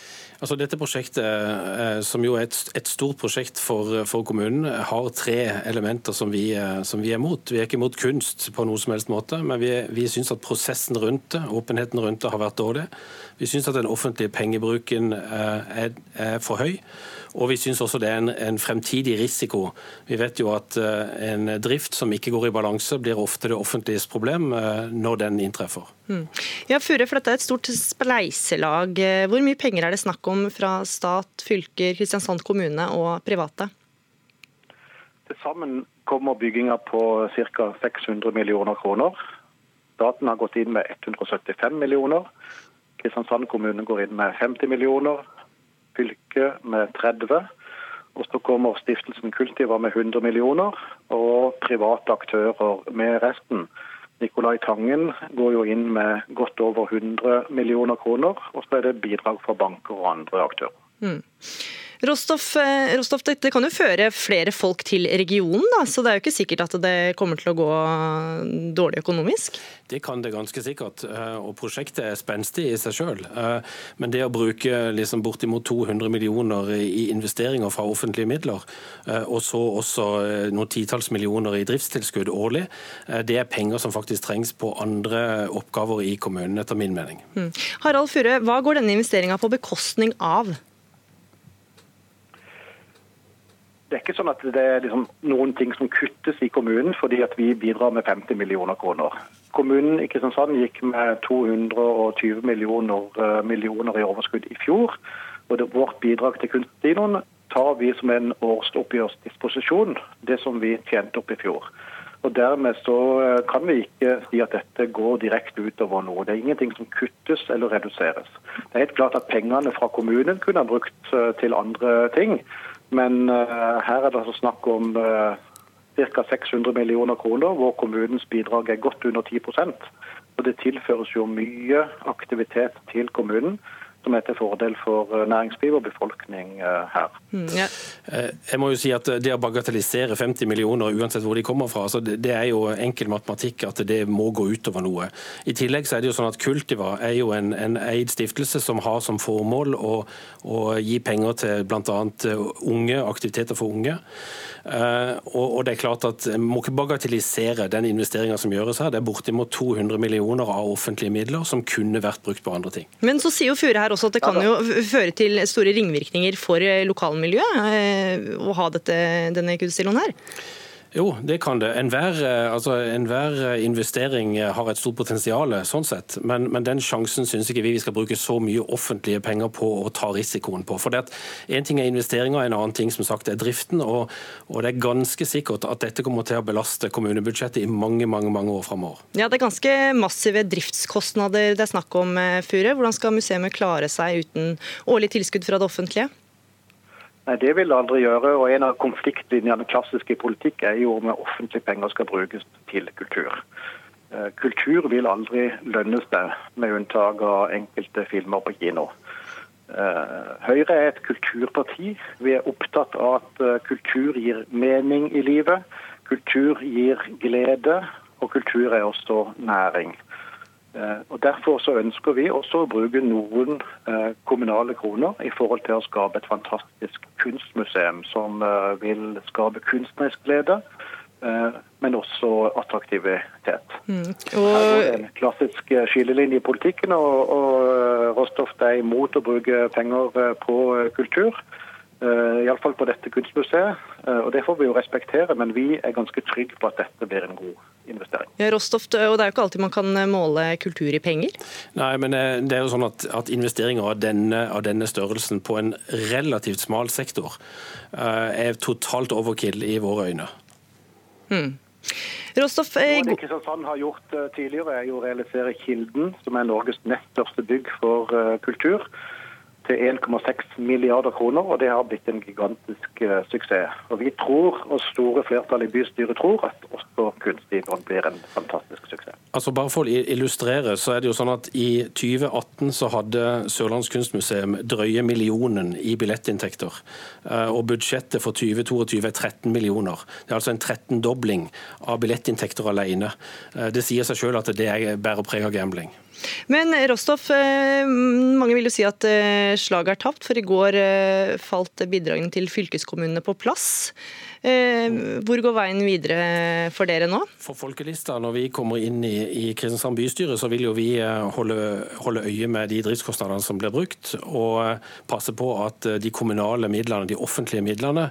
Altså Dette prosjektet, eh, som jo er et, et stort prosjekt for, for, kommunen, har tre elementer som vi, eh, som vi, er mot. Vi er ikke mot kunst på noen som helst måte, men vi, vi syns at prosessen rundt det, åpenheten rundt det, har vært dårlig. Vi syns at den offentlige pengebruken eh, er, er for høy. Og vi syns også det er en, en, fremtidig risiko. Vi vet jo at en drift som ikke går i balanse, blir ofte det offentliges problem når den inntreffer. Mm. Ja, Fure, for dette er et stort spleiselag. Hvor mye penger er det snakk om fra stat, fylker, Kristiansand kommune og private? Til sammen kommer bygginga på ca. 600 millioner kroner. Staten har gått inn med 175 millioner. Kristiansand kommune går inn med 50 millioner. Fylket med 30. Og så kommer stiftelsen Kultiva med 100 millioner, og private aktører med resten. Nicolai Tangen går jo inn med godt over 100 millioner kroner, og så er det bidrag fra banker og andre aktører. Mm. Rostoff, eh, Rostoff, det kan jo føre flere folk til regionen, da, så det er jo ikke sikkert at det kommer til å gå dårlig økonomisk? Det kan det ganske sikkert, eh, og prosjektet er spenstig i seg sjøl. Eh, men det å bruke liksom bortimot 200 millioner i investeringer fra offentlige midler, og så også noen titalls millioner i driftstilskudd årlig, det er penger som faktisk trengs på andre oppgaver i kommunen, etter min mening. Mm. Harald Furre, hva går denne investeringa på bekostning av? Det er ikke sånn at det er liksom noen ting som kuttes i kommunen fordi at vi bidrar med 50 millioner kroner. Kommunen i Kristiansand gikk med 220 millioner, eh, millioner i overskudd i fjor. og det, Vårt bidrag til kunstdinoen tar vi som en årsoppgjørsdisposisjon, det som vi tjente opp i fjor. Og Dermed så eh, kan vi ikke si at dette går direkte utover noe. Det er ingenting som kuttes eller reduseres. Det er helt klart at Pengene fra kommunen kunne ha brukt eh, til andre ting. Men uh, her er det altså snakk om uh, ca. 600 millioner kroner, hvor kommunens bidrag er godt under 10% Og Det tilføres jo mye aktivitet til kommunen som er til fordel for eh, næringsliv og befolkning her. Mm, ja. Jeg må jo si at Det å bagatellisere 50 millioner uansett hvor de kommer fra, altså det er jo enkel matematikk at det må gå utover noe. I tillegg så er det jo sånn at Kultiva er jo en, en eid stiftelse som har som formål å, å gi penger til bl.a. unge, aktiviteter for unge. Eh, og det er klart at En må ikke bagatellisere den investeringa som gjøres her. Det er bortimot 200 millioner av offentlige midler som kunne vært brukt på andre ting. Men så sier jo Fure her også at det kan jo føre til store ringvirkninger for eh, lokalmiljøet eh, å ha dette, denne kunstsiloen her? Jo, det kan det. Enhver, eh, altså, enhver eh, investering eh, har et stort potensial, sånn sett. Men, men den sjansen syns ikke vi vi skal bruke så mye offentlige penger på å ta risikoen på. For Én ting er investeringer, en annen ting som sagt er driften. Og, og, det er ganske sikkert at dette kommer til å belaste kommunebudsjettet i mange mange, mange år framover. Ja, det er ganske massive driftskostnader det er snakk om, Fure. Hvordan skal museet klare seg uten årlig tilskudd fra det offentlige? Nei, Det vil det aldri gjøre. og En av konfliktlinjene klassisk i politikk er jo om offentlige penger skal brukes til kultur. Eh, kultur vil aldri lønne seg, med unntak av enkelte filmer på kino. Eh, Høyre er et kulturparti. Vi er opptatt av at eh, kultur gir mening i livet. Kultur gir glede, og kultur er også næring. Eh, og Derfor så ønsker vi også å bruke noen eh, kommunale kroner i forhold til å skape et fantastisk kunstmuseum som eh, vil skape kunstnerisk glede, men også attraktivitet. Mm. Og... Her er en klassisk skillelinje i politikken, og, og Rostoft er imot å bruke penger på kultur. Uh, Iallfall på dette kunstmuseet. og Det får vi jo respektere, men vi er ganske trygge på at dette blir en god investering. Ja, Rostoft, og Det er jo ikke alltid man kan eh, måle kultur i penger? Nei, men eh, det er jo sånn at, at investeringer av denne, av denne, størrelsen på en relativt smal sektor er totalt overkill i våre øyne. Hmm. Rostoff eh, Det Kristiansand har gjort tidligere, er jo å realisere Kilden, som er Norges nest største bygg for kultur til 1,6 milliarder kroner, og det har blitt en gigantisk uh, suksess. Og Vi tror, og store flertall i bystyret tror, at også Kunstigården blir en fantastisk suksess. Altså Bare for å illustrere, så er det jo sånn at i 2018 så hadde Sørlands kunstmuseum drøye millionen i billettinntekter. Uh, og budsjettet for 2022 er 13 millioner. Det er altså en 13-dobling av billettinntekter alene. Uh, det sier seg selv at det bærer preg av gambling. Men Rostoff, eh, mange vil jo si at eh, slaget er tapt, for i går eh, falt bidragene til fylkeskommunene på plass. Hvor går veien videre for dere nå? For Folkelista, når vi kommer inn i, i Kristiansand bystyre, så vil jo vi holde, holde, øye med de driftskostnadene som blir brukt, og passe på at de kommunale midlene, de offentlige midlene,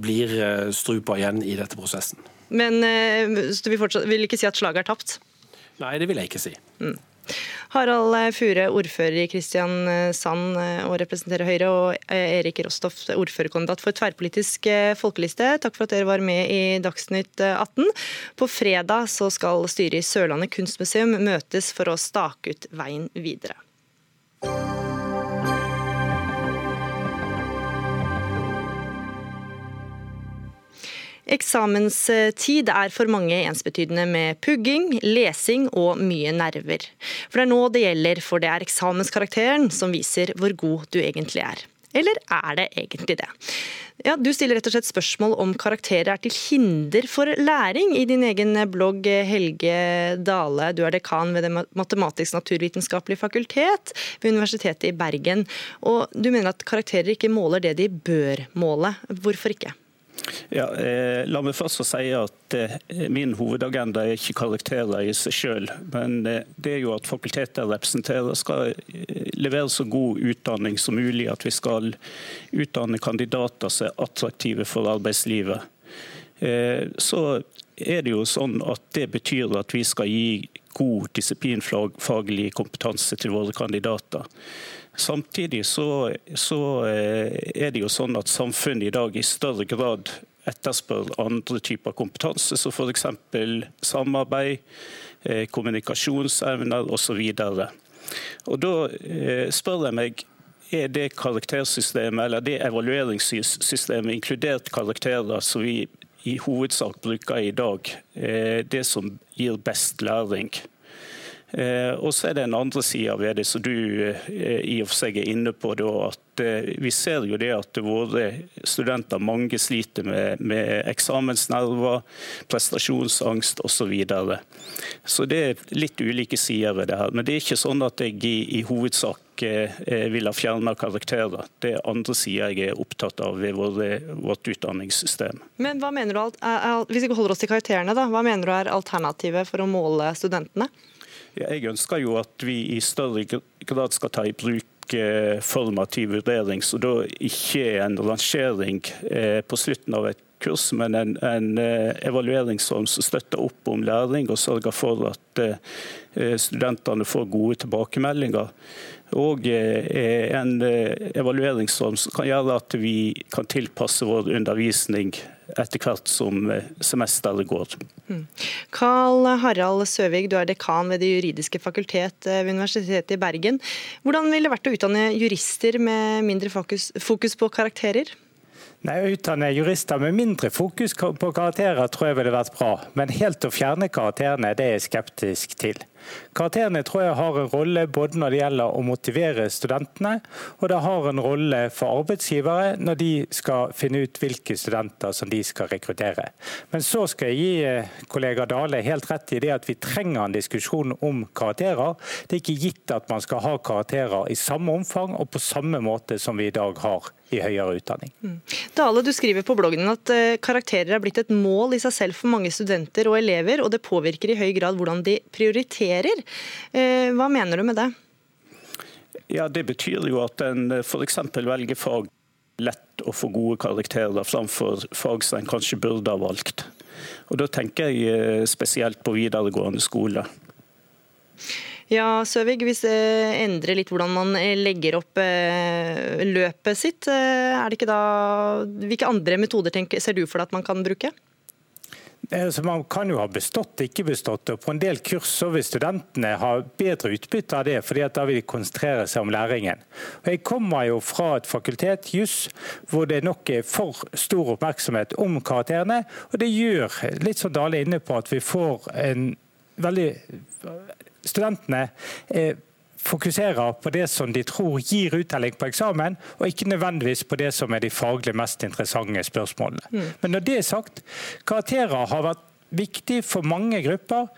blir strupa igjen i dette prosessen. Men du vil, fortsatt, vil ikke si at slaget er tapt? Nei, det vil jeg ikke si. Mm. Harald Fure, ordfører i Kristiansand og representerer Høyre, og Erik Rostoff, ordførerkandidat for tverrpolitisk folkeliste. Takk for at dere var med i Dagsnytt 18. På fredag skal styret i Sørlandet kunstmuseum møtes for å stake ut veien videre. Eksamenstid er for mange ensbetydende med pugging, lesing og mye nerver. For det er nå det gjelder, for det er eksamenskarakteren som viser hvor god du egentlig er. Eller er det egentlig det? Ja, Du stiller rett og slett spørsmål om karakterer er til hinder for læring i din egen blogg, Helge Dale. Du er dekan ved Det matematisk-naturvitenskapelige fakultet ved Universitetet i Bergen. Og du mener at karakterer ikke måler det de bør måle. Hvorfor ikke? Ja, eh, la meg først få si at eh, Min hovedagenda er ikke karakterer i seg selv, men eh, det er jo at fakultetet jeg representerer skal eh, levere så god utdanning som mulig. At vi skal utdanne kandidater som er attraktive for arbeidslivet. Eh, så er det jo sånn at det betyr at vi skal gi god disiplinfaglig kompetanse til våre kandidater. Samtidig så, så, eh, er det jo sånn at samfunnet i dag i større grad etterspør andre typer kompetanse, som f.eks. samarbeid, eh, kommunikasjonsevner osv. Og Da eh, spør jeg meg er det karaktersystemet eller det evalueringssystemet, inkludert karakterer som vi i hovedsak bruker i dag, det som gir best læring. Eh, og så er det en andre side ved det som du eh, i og for seg er inne på. at eh, Vi ser jo det at våre studenter mange sliter med, med eksamensnerver, prestasjonsangst osv. Så, videre. så det er litt ulike sider ved det her. Men det er ikke sånn at jeg i, i hovedsak vil ha fjerna karakterer. Det er andre sider jeg er opptatt av ved vårt utdanningssystem. Men hva mener du, Hvis vi holder oss til karakterene, da, hva mener du er alternativet for å måle studentene? Jeg ønsker jo at vi i større grad skal ta i bruk eh, formativ vurdering, så da ikke en rangering eh, på slutten av et kurs, men en, en eh, evalueringsform som støtter opp om læring og sørger for at studentene får gode tilbakemeldinger. Og en evalueringsform som kan gjøre at vi kan tilpasse vår undervisning etter hvert som eh, semesteret går. Carl Karl Harald Søvig, du er dekan ved Det juridiske fakultet eh, ved Universitetet i Bergen. Hvordan ville det vært å utdanne jurister med mindre fokus, fokus på karakterer? Nei, Å utdanne jurister med mindre fokus på karakterer tror jeg ville vært bra. Men helt å fjerne karakterene, det er jeg skeptisk til. Karakterene tror jeg har en rolle både når det gjelder å motivere studentene, og det har en rolle for arbeidsgivere når de skal finne ut hvilke studenter som de skal rekruttere. Men så skal jeg gi eh, kollega Dale helt rett i det at vi trenger en diskusjon om karakterer. Det er ikke gitt at man skal ha karakterer i samme omfang og på samme måte som vi i dag har i høyere utdanning. Mm. Dale, du skriver på bloggen din at eh, karakterer er blitt et mål i seg selv for mange studenter og elever, og det påvirker i høy grad hvordan de prioriterer. Eh, hva mener du med det? Ja, Det betyr jo at en eh, f.eks. velger fag lett å få gode karakterer framfor fag som en kanskje burde ha valgt. Og Da tenker jeg spesielt på videregående skole. Ja, Søvig, hvis det endrer litt hvordan man legger opp løpet sitt, er det ikke da, hvilke andre metoder tenker, ser du for deg at man kan bruke? Så man kan jo ha bestått, ikke bestått. og På en del kurs så vil studentene ha bedre utbytte av det, fordi da vil de konsentrere seg om læringen. Og jeg kommer jo fra et fakultet, juss, hvor det nok er for stor oppmerksomhet om karakterene. Og det gjør, litt som Dale er inne på, at vi får en veldig Studentene eh, fokuserer på det som de tror gir uttelling på eksamen, og ikke nødvendigvis på det som er de faglig mest interessante spørsmålene. Mm. Men når det er sagt, karakterer har vært viktig for mange grupper.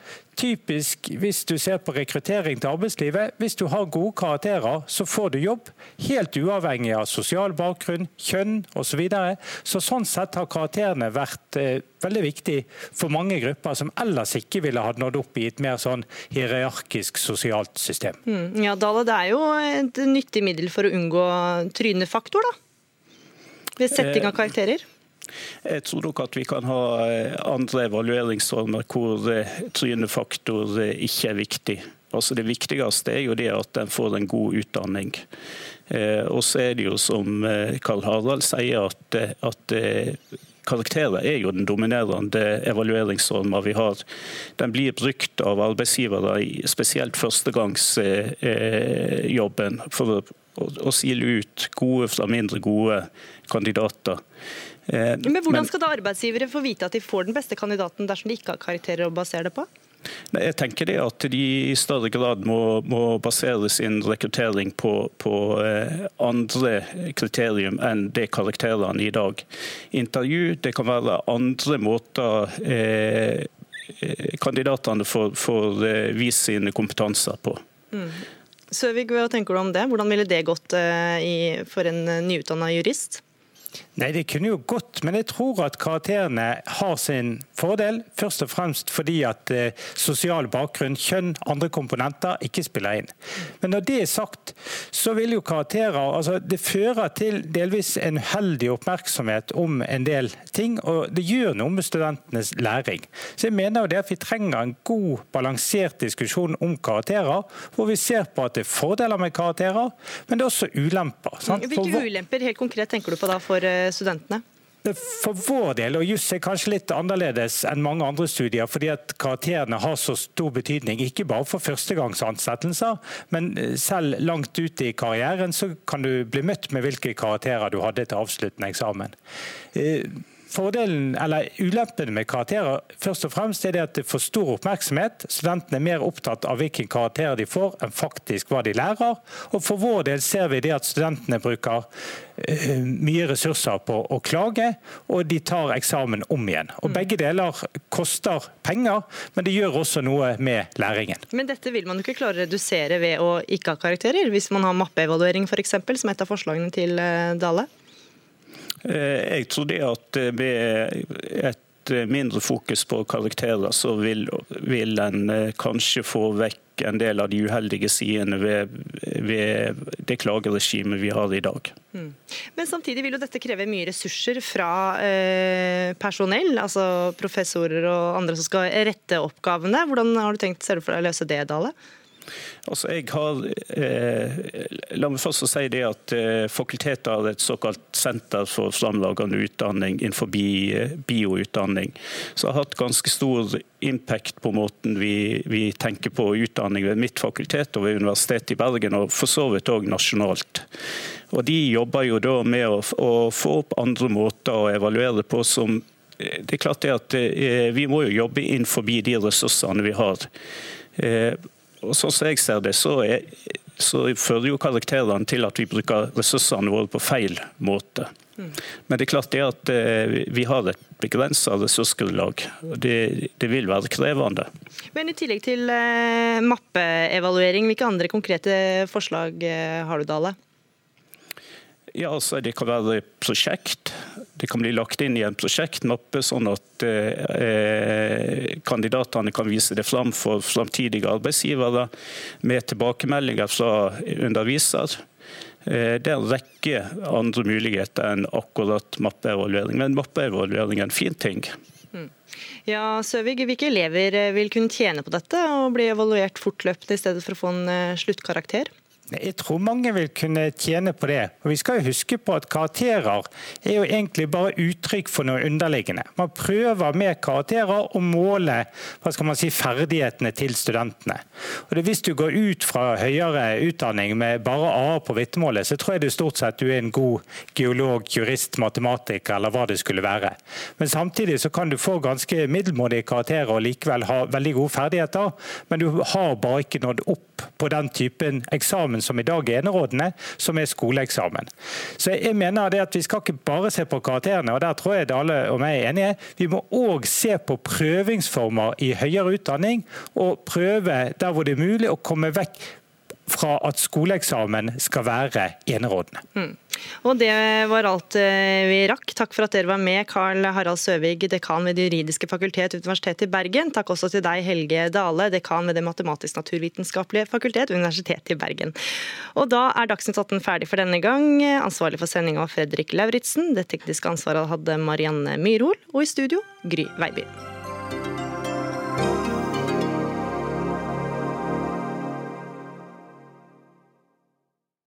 Typisk hvis du ser på rekruttering til arbeidslivet. Hvis du har gode karakterer, så får du jobb. Helt uavhengig av sosial bakgrunn, kjønn osv. Så videre. så sånn sett har karakterene vært eh, veldig viktig for mange grupper som ellers ikke ville ha nådd opp i et mer sånn hierarkisk sosialt system. Mm, ja, Dale, Det er jo et nyttig middel for å unngå trynefaktor, da? Ved setting av karakterer? Jeg tror nok at vi kan ha eh, andre evalueringsformer hvor eh, trynefaktor eh, ikke er viktig. Altså Det viktigste er jo det at en får en god utdanning. Og så er det jo som Karl Harald sier, at, at karakterer er jo den dominerende evalueringsforma vi har. Den blir brukt av arbeidsgivere i spesielt førstegangsjobben for å, å sile ut gode fra mindre gode kandidater. Men Hvordan skal da arbeidsgivere få vite at de får den beste kandidaten dersom de ikke har karakterer å basere det på? Jeg tenker det at de i større grad må, må basere sin rekruttering på, på eh, andre kriterium enn det karakterene i dag. Intervju, det kan være andre måter eh, kandidatene får, får eh, vist sine kompetanser på. Mm. Søvig, hva tenker du om det? Hvordan ville det gått eh, i, for en nyutdanna jurist? Nei, Det kunne jo gått, men jeg tror at karakterene har sin fordel. Først og fremst fordi at eh, sosial bakgrunn, kjønn, andre komponenter ikke spiller inn. Men når det er sagt, så vil jo karakterer altså Det fører til delvis en uheldig oppmerksomhet om en del ting, og det gjør noe med studentenes læring. Så jeg mener jo det at vi trenger en god, balansert diskusjon om karakterer, hvor vi ser på at det er fordeler med karakterer, men det er også ulemper. Sant? Hvilke ulemper helt konkret tenker du på da for eh, studentene? For vår del, og juss er kanskje litt annerledes enn mange andre studier, fordi at karakterene har så stor betydning, ikke bare for førstegangsansettelser, men eh, selv langt ute i karrieren så kan du bli møtt med hvilke karakterer du hadde til avsluttende eksamen. Eh, Fordelen, eller Ulempen med karakterer først og fremst er det at det får stor oppmerksomhet. Studentene er mer opptatt av hvilken karakter de får, enn faktisk hva de lærer. Og For vår del ser vi det at studentene bruker uh, mye ressurser på å klage, og de tar eksamen om igjen. Og mm. Begge deler koster penger, men det gjør også noe med læringen. Men dette vil man jo ikke klare å redusere ved å ikke ha karakterer, hvis man har mappeevaluering f.eks., som er et av forslagene til eh, Dale? Eh, jeg tror det at eh, med et eh, mindre fokus på karakterer, så vil, vil en kanskje få vekk en del av de uheldige sidene ved, ved det klageregimet vi har i dag. Mm. Men samtidig vil jo dette kreve mye ressurser fra eh, personell, altså professorer og andre som skal rette oppgavene. Hvordan har du tenkt å løse det, Dale? Altså, jeg har, eh, la meg først si det at eh, Fakultetet har et såkalt senter for framlagende utdanning innenfor eh, bioutdanning. Så har hatt ganske stor impact på måten vi, vi, tenker på utdanning ved mitt fakultet og ved Universitetet i Bergen, og for så vidt òg nasjonalt. Og De jobber jo da med å, å få opp andre måter å evaluere på som eh, det er klart det at eh, Vi må jo jobbe innenfor de ressursene vi har. Og Sånn som jeg ser det, så, er, så fører jo karakterene til at vi bruker ressursene våre på feil måte. Men det er klart det at eh, vi har et begrensa ressursgrunnlag. Det, det vil være krevende. Men I tillegg til eh, mappeevaluering, hvilke andre konkrete forslag eh, har du, Dale? Ja, altså Det kan være prosjekt. Det kan bli lagt inn i en prosjektmappe, sånn at eh, kandidatene kan vise det fram for framtidige arbeidsgivere med tilbakemeldinger fra underviser. Eh, det er en rekke andre muligheter enn akkurat mappeevaluering. Men mappeevaluering er en fin ting. Mm. Ja, Søvig, Hvilke elever vil kunne tjene på dette og bli evaluert fortløpende i stedet for å få en eh, sluttkarakter? Jeg tror mange vil kunne tjene på det. Og Vi skal jo huske på at karakterer er jo egentlig bare uttrykk for noe underliggende. Man prøver med karakterer å måle hva skal man si, ferdighetene til studentene. Og det, Hvis du går ut fra høyere utdanning med bare A på vitnemålet, så tror jeg du stort sett du er en god geolog, jurist, matematiker eller hva det skulle være. Men samtidig så kan du få ganske middelmådige karakterer og likevel ha veldig gode ferdigheter, men du har bare ikke nådd opp på den typen eksamen eksamen som i dag er enerådende, som er skoleeksamen. Så jeg mener det at Vi skal ikke bare se på karakterene, og der tror jeg Dale og meg er enige. Vi må òg se på prøvingsformer i høyere utdanning, og prøve der hvor det er mulig å komme vekk fra at skoleeksamen skal være enerådende. Mm. Og Det var alt eh, vi rakk. Takk for at dere var med, Karl Harald Søvig, dekan ved Det juridiske fakultet Universitetet i Bergen. Takk også til deg, Helge Dale, dekan ved Det matematisk-naturvitenskapelige fakultet Universitetet i Bergen. Og Da er Dagsnytt 18 ferdig for denne gang. Ansvarlig for sendinga var Fredrik Lauritzen. Det tekniske ansvaret hadde Marianne Myrhol. Og i studio Gry Veiby.